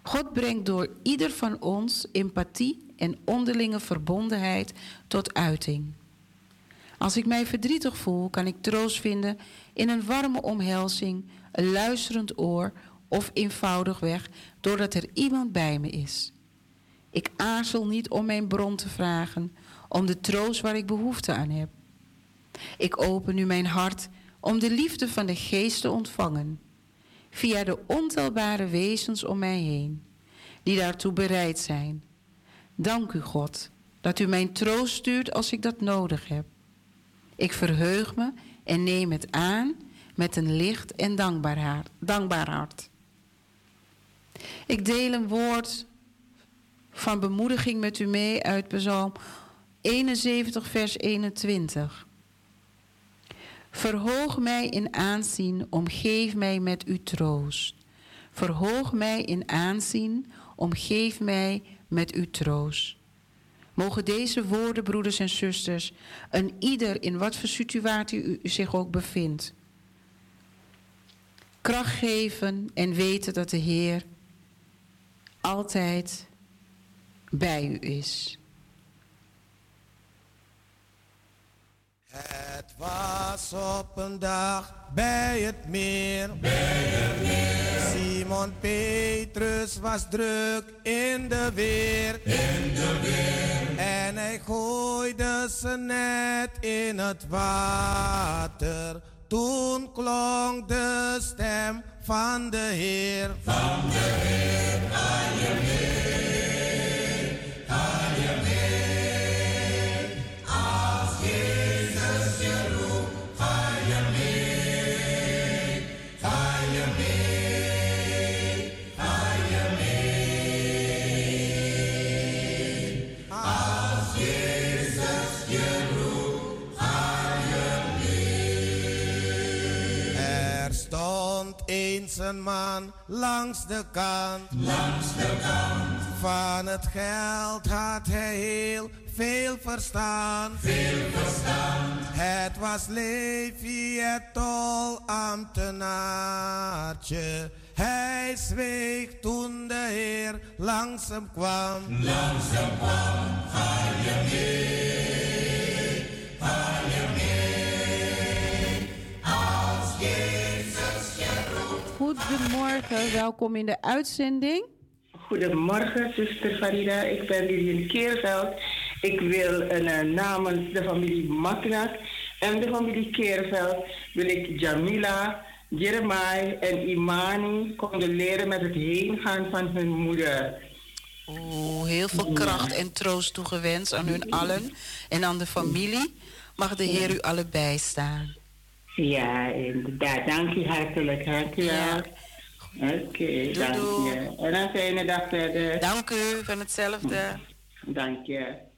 God brengt door ieder van ons empathie en onderlinge verbondenheid tot uiting. Als ik mij verdrietig voel, kan ik troost vinden in een warme omhelzing, een luisterend oor of eenvoudigweg doordat er iemand bij me is. Ik aarzel niet om mijn bron te vragen, om de troost waar ik behoefte aan heb. Ik open nu mijn hart om de liefde van de geest te ontvangen, via de ontelbare wezens om mij heen, die daartoe bereid zijn. Dank u, God, dat u mijn troost stuurt als ik dat nodig heb. Ik verheug me en neem het aan met een licht en dankbaar dankbaar hart. Ik deel een woord van bemoediging met u mee uit Psalm 71, vers 21. Verhoog mij in aanzien, omgeef mij met uw troost. Verhoog mij in aanzien, omgeef mij met uw troost. Mogen deze woorden, broeders en zusters, een ieder in wat voor situatie u zich ook bevindt, kracht geven en weten dat de Heer altijd bij u is. Het was op een dag bij het meer. Simon Petrus was druk in de weer. In de weer. En hij gooide ze net in het water. Toen klonk de stem van de Heer. Van de Heer, aan je mee, eens een man langs de kant. Langs de kant, Van het geld had hij heel veel verstaan. veel verstand. Het was Levi, het tolambtenaartje. Hij zweeg toen de Heer langs hem kwam. Langs hem kwam, ga je mee, ga je mee. Goedemorgen, welkom in de uitzending. Goedemorgen, zuster Farida. Ik ben Lilian Keerveld. Ik wil uh, namens de familie Maknak en de familie Keerveld wil ik Jamila, Jeremiah en Imani condoleren met het heengaan van hun moeder. Oeh, heel veel kracht en troost toegewenst aan hun allen en aan de familie. Mag de Heer u allebei staan. Ja, inderdaad. Dank u hartelijk. Dank u wel. Oké, dank je. En een fijne dag verder. Dank u van hetzelfde. Dank je.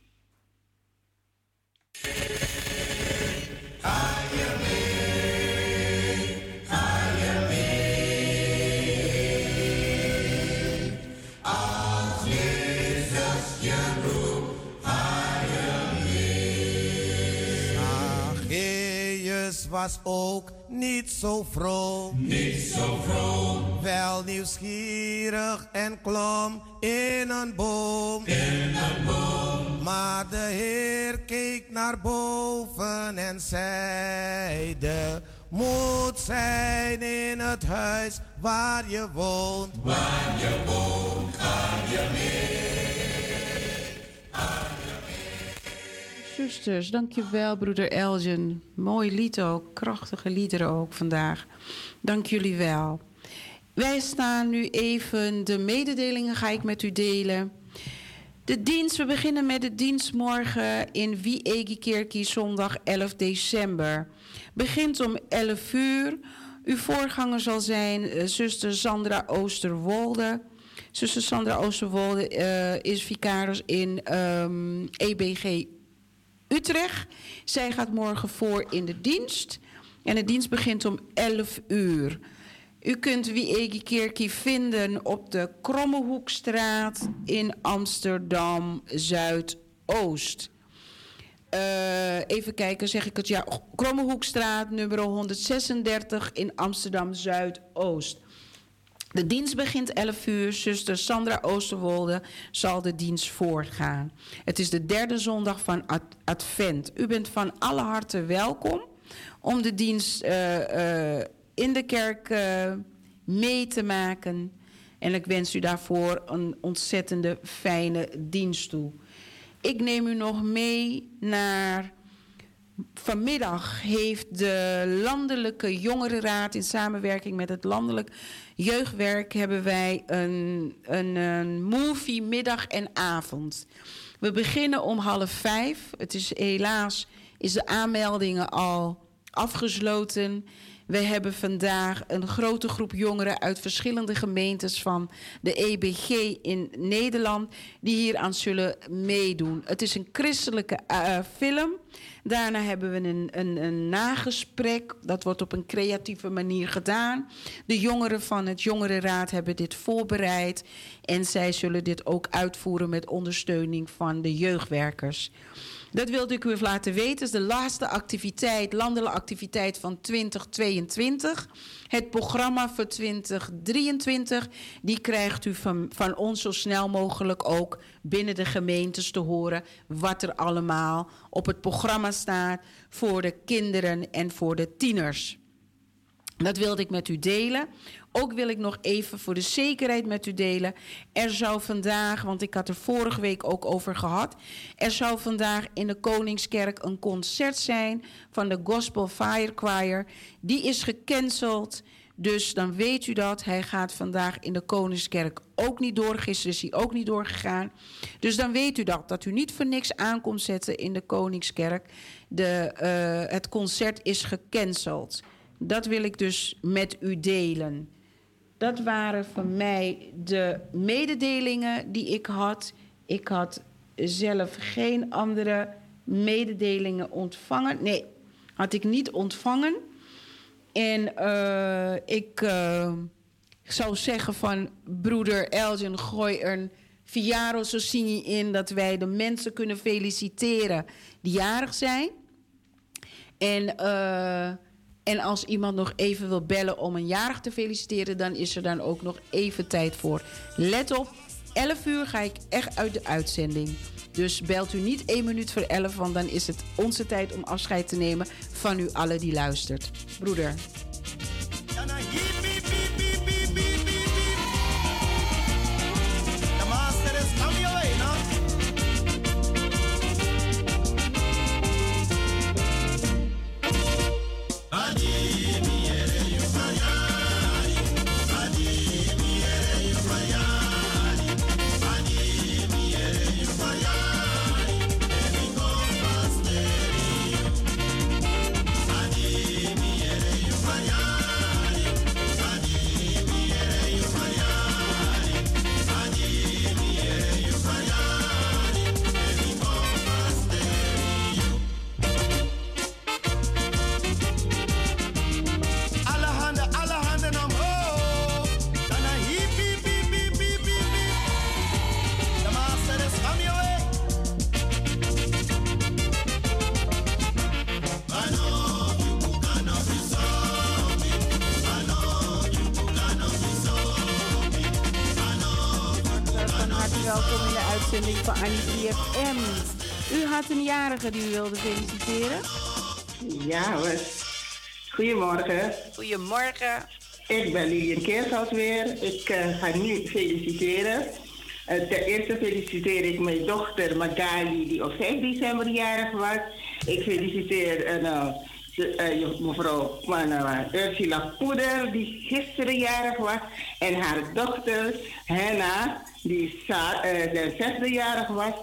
Was ook niet zo vroom. niet zo vroom Wel nieuwsgierig en klom in een boom. in een boom. Maar de Heer keek naar boven en zeide: Moet zijn in het huis waar je woont. Waar je woont, ga je mee. Zusters, dankjewel broeder Elgin. Mooi lied ook, krachtige liederen ook vandaag. Dank jullie wel. Wij staan nu even, de mededelingen ga ik met u delen. De dienst, we beginnen met de dienst morgen in Wiegekerkie, zondag 11 december. Begint om 11 uur. Uw voorganger zal zijn eh, zuster Sandra Oosterwolde. Zuster Sandra Oosterwolde eh, is vicaris in ehm, EBG Utrecht. Zij gaat morgen voor in de dienst. En de dienst begint om 11 uur. U kunt Wiegi Kerkie vinden op de Krommehoekstraat in Amsterdam Zuidoost. uh, even kijken, zeg ik het ja. Krommehoekstraat, nummer 136 in Amsterdam Zuidoost. De dienst begint 11 uur. Zuster Sandra Oosterwolde zal de dienst voorgaan. Het is de derde zondag van Advent. U bent van alle harte welkom om de dienst uh, uh, in de kerk uh, mee te maken. En ik wens u daarvoor een ontzettende fijne dienst toe. Ik neem u nog mee naar. Vanmiddag heeft de Landelijke Jongerenraad in samenwerking met het Landelijk Jeugdwerk hebben wij een, een, een movie middag en avond. We beginnen om half vijf. Het is helaas is de aanmeldingen al afgesloten. We hebben vandaag een grote groep jongeren uit verschillende gemeentes van de EBG in Nederland die hier aan zullen meedoen. Het is een christelijke uh, film. Daarna hebben we een, een, een, nagesprek. Dat wordt op een creatieve manier gedaan. De jongeren van het Jongerenraad hebben dit voorbereid. En zij zullen dit ook uitvoeren met ondersteuning van de jeugdwerkers. Dat wilde ik u even laten weten. Het is de laatste activiteit, landelijke activiteit van 2022. Het programma voor 2023, die krijgt u van, van ons zo snel mogelijk ook binnen de gemeentes te horen wat er allemaal op het programma staat voor de kinderen en voor de tieners. Dat wilde ik met u delen. Ook wil ik nog even voor de zekerheid met u delen. Er zou vandaag, want ik had er vorige week ook over gehad. Er zou vandaag in de Koningskerk een concert zijn van de Gospel Fire Choir. Die is gecanceld. Dus dan weet u dat. Hij gaat vandaag in de Koningskerk ook niet door. Gisteren is hij ook niet doorgegaan. Dus dan weet u dat. Dat u niet voor niks aankomt zetten in de Koningskerk. De, uh, het concert is gecanceld. Dat wil ik dus met u delen. Dat waren van mij de mededelingen die ik had. Ik had zelf geen andere mededelingen ontvangen. Nee, had ik niet ontvangen. En uh, ik uh, zou zeggen van broeder Elgin, gooi een Socini in... dat wij de mensen kunnen feliciteren die jarig zijn. En... Uh, en als iemand nog even wil bellen om een jarig te feliciteren, dan is er dan ook nog even tijd voor. Let op, 11 uur ga ik echt uit de uitzending. Dus belt u niet 1 minuut voor 11, want dan is het onze tijd om afscheid te nemen van u allen die luistert. Broeder. Die u wilde feliciteren? Ja hoor. Goedemorgen. Goedemorgen. Ik ben Lilian Keershout weer. Ik uh, ga nu feliciteren. Uh, ten eerste feliciteer ik mijn dochter Magali, die op 5 december jarig was. Ik feliciteer uh, mevrouw Ursula Poeder, die gisteren jarig was. En haar dochter Henna, die de zesde jarig was.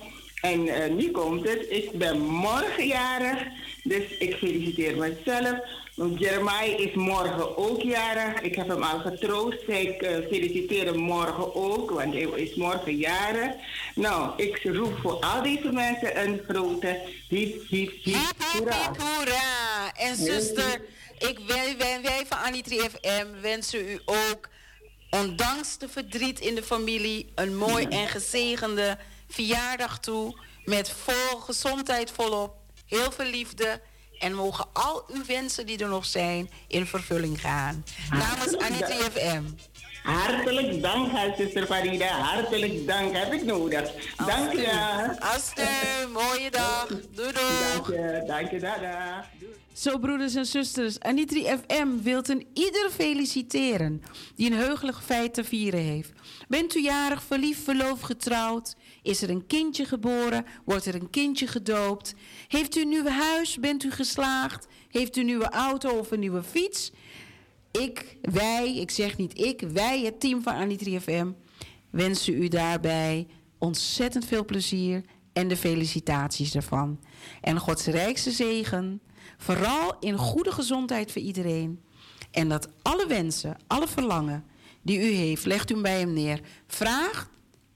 En uh, nu komt het. Ik ben morgenjarig. Dus ik feliciteer mezelf. Want Jeremiah is morgen ook jarig. Ik heb hem al getroost. Ik uh, feliciteer hem morgen ook. Want hij is morgen jarig. Nou, ik roep voor al deze mensen een grote hiep, hiep, hiep, hoera. hoera. En zuster, ik, wij, wij, wij van Anitri FM wensen u ook... ondanks de verdriet in de familie... een mooi en gezegende verjaardag toe met vol gezondheid volop. heel veel liefde. En mogen al uw wensen die er nog zijn in vervulling gaan. Namens Anita FM. Hartelijk dank, zuster Farida. Hartelijk dank, heb ik nodig. Dank je. Aster, mooie dag. Doei doei. Dank je, dank je, dada. Zo, broeders en zusters, Anitri FM wilt een ieder feliciteren die een heugelijk feit te vieren heeft. Bent u jarig, verliefd, verloofd, getrouwd? Is er een kindje geboren? Wordt er een kindje gedoopt? Heeft u een nieuw huis? Bent u geslaagd? Heeft u een nieuwe auto of een nieuwe fiets? Ik, wij, ik zeg niet ik, wij, het team van Anitri FM, wensen u daarbij ontzettend veel plezier en de felicitaties ervan. En Gods rijkste zegen, vooral in goede gezondheid voor iedereen. En dat alle wensen, alle verlangen die u heeft, legt u bij hem neer. Vraag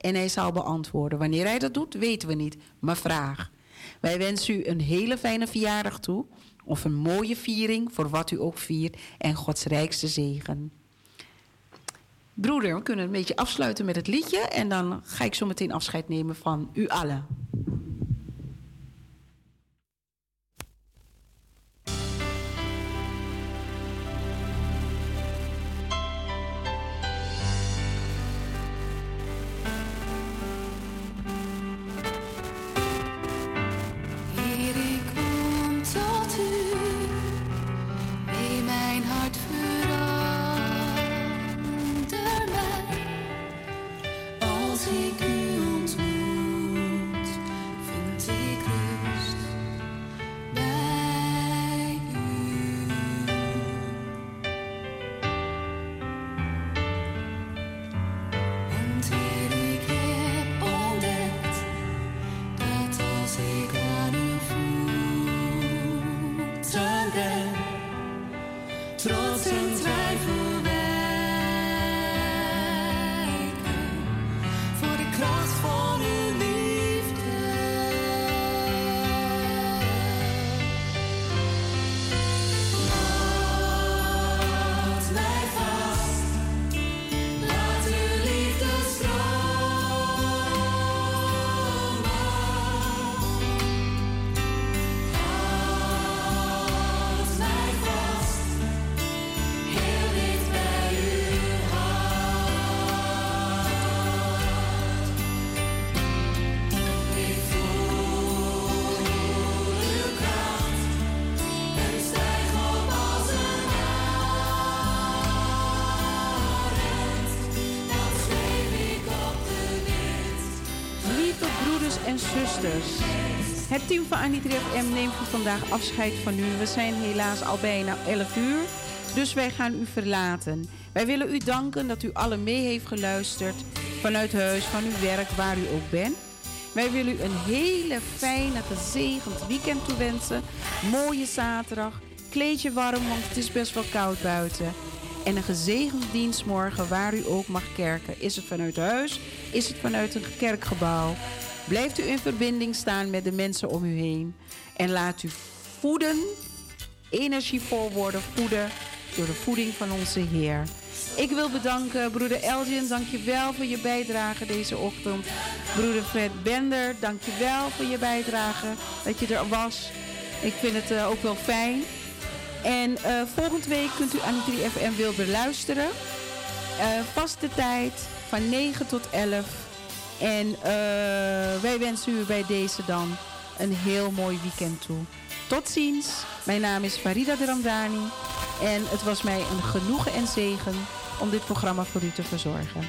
en hij zal beantwoorden. Wanneer hij dat doet, weten we niet, maar vraag. Wij wensen u een hele fijne verjaardag toe. Of een mooie viering voor wat u ook viert. En Gods rijkste zegen. Broeder, we kunnen een beetje afsluiten met het liedje. En dan ga ik zo meteen afscheid nemen van u allen. Het team van Anita FM neemt vandaag afscheid van u. We zijn helaas al bijna 11 uur, dus wij gaan u verlaten. Wij willen u danken dat u alle mee heeft geluisterd vanuit huis, van uw werk, waar u ook bent. Wij willen u een hele fijne, gezegend weekend toewensen. Mooie zaterdag. Kleed je warm, want het is best wel koud buiten. En een gezegend dienstmorgen waar u ook mag kerken. Is het vanuit huis? Is het vanuit een kerkgebouw? Blijft u in verbinding staan met de mensen om u heen. En laat u voeden, energievol worden, voeden door de voeding van onze Heer. Ik wil bedanken broeder Elgin, dankjewel voor je bijdrage deze ochtend. Broeder Fred Bender, dankjewel voor je bijdrage, dat je er was. Ik vind het uh, ook wel fijn. En uh, volgende week kunt u aan 3FM Wilder luisteren. Uh, vaste tijd van 9 tot 11. En uh, wij wensen u bij deze dan een heel mooi weekend toe. Tot ziens. Mijn naam is Farida de Ramdani. En het was mij een genoegen en zegen om dit programma voor u te verzorgen.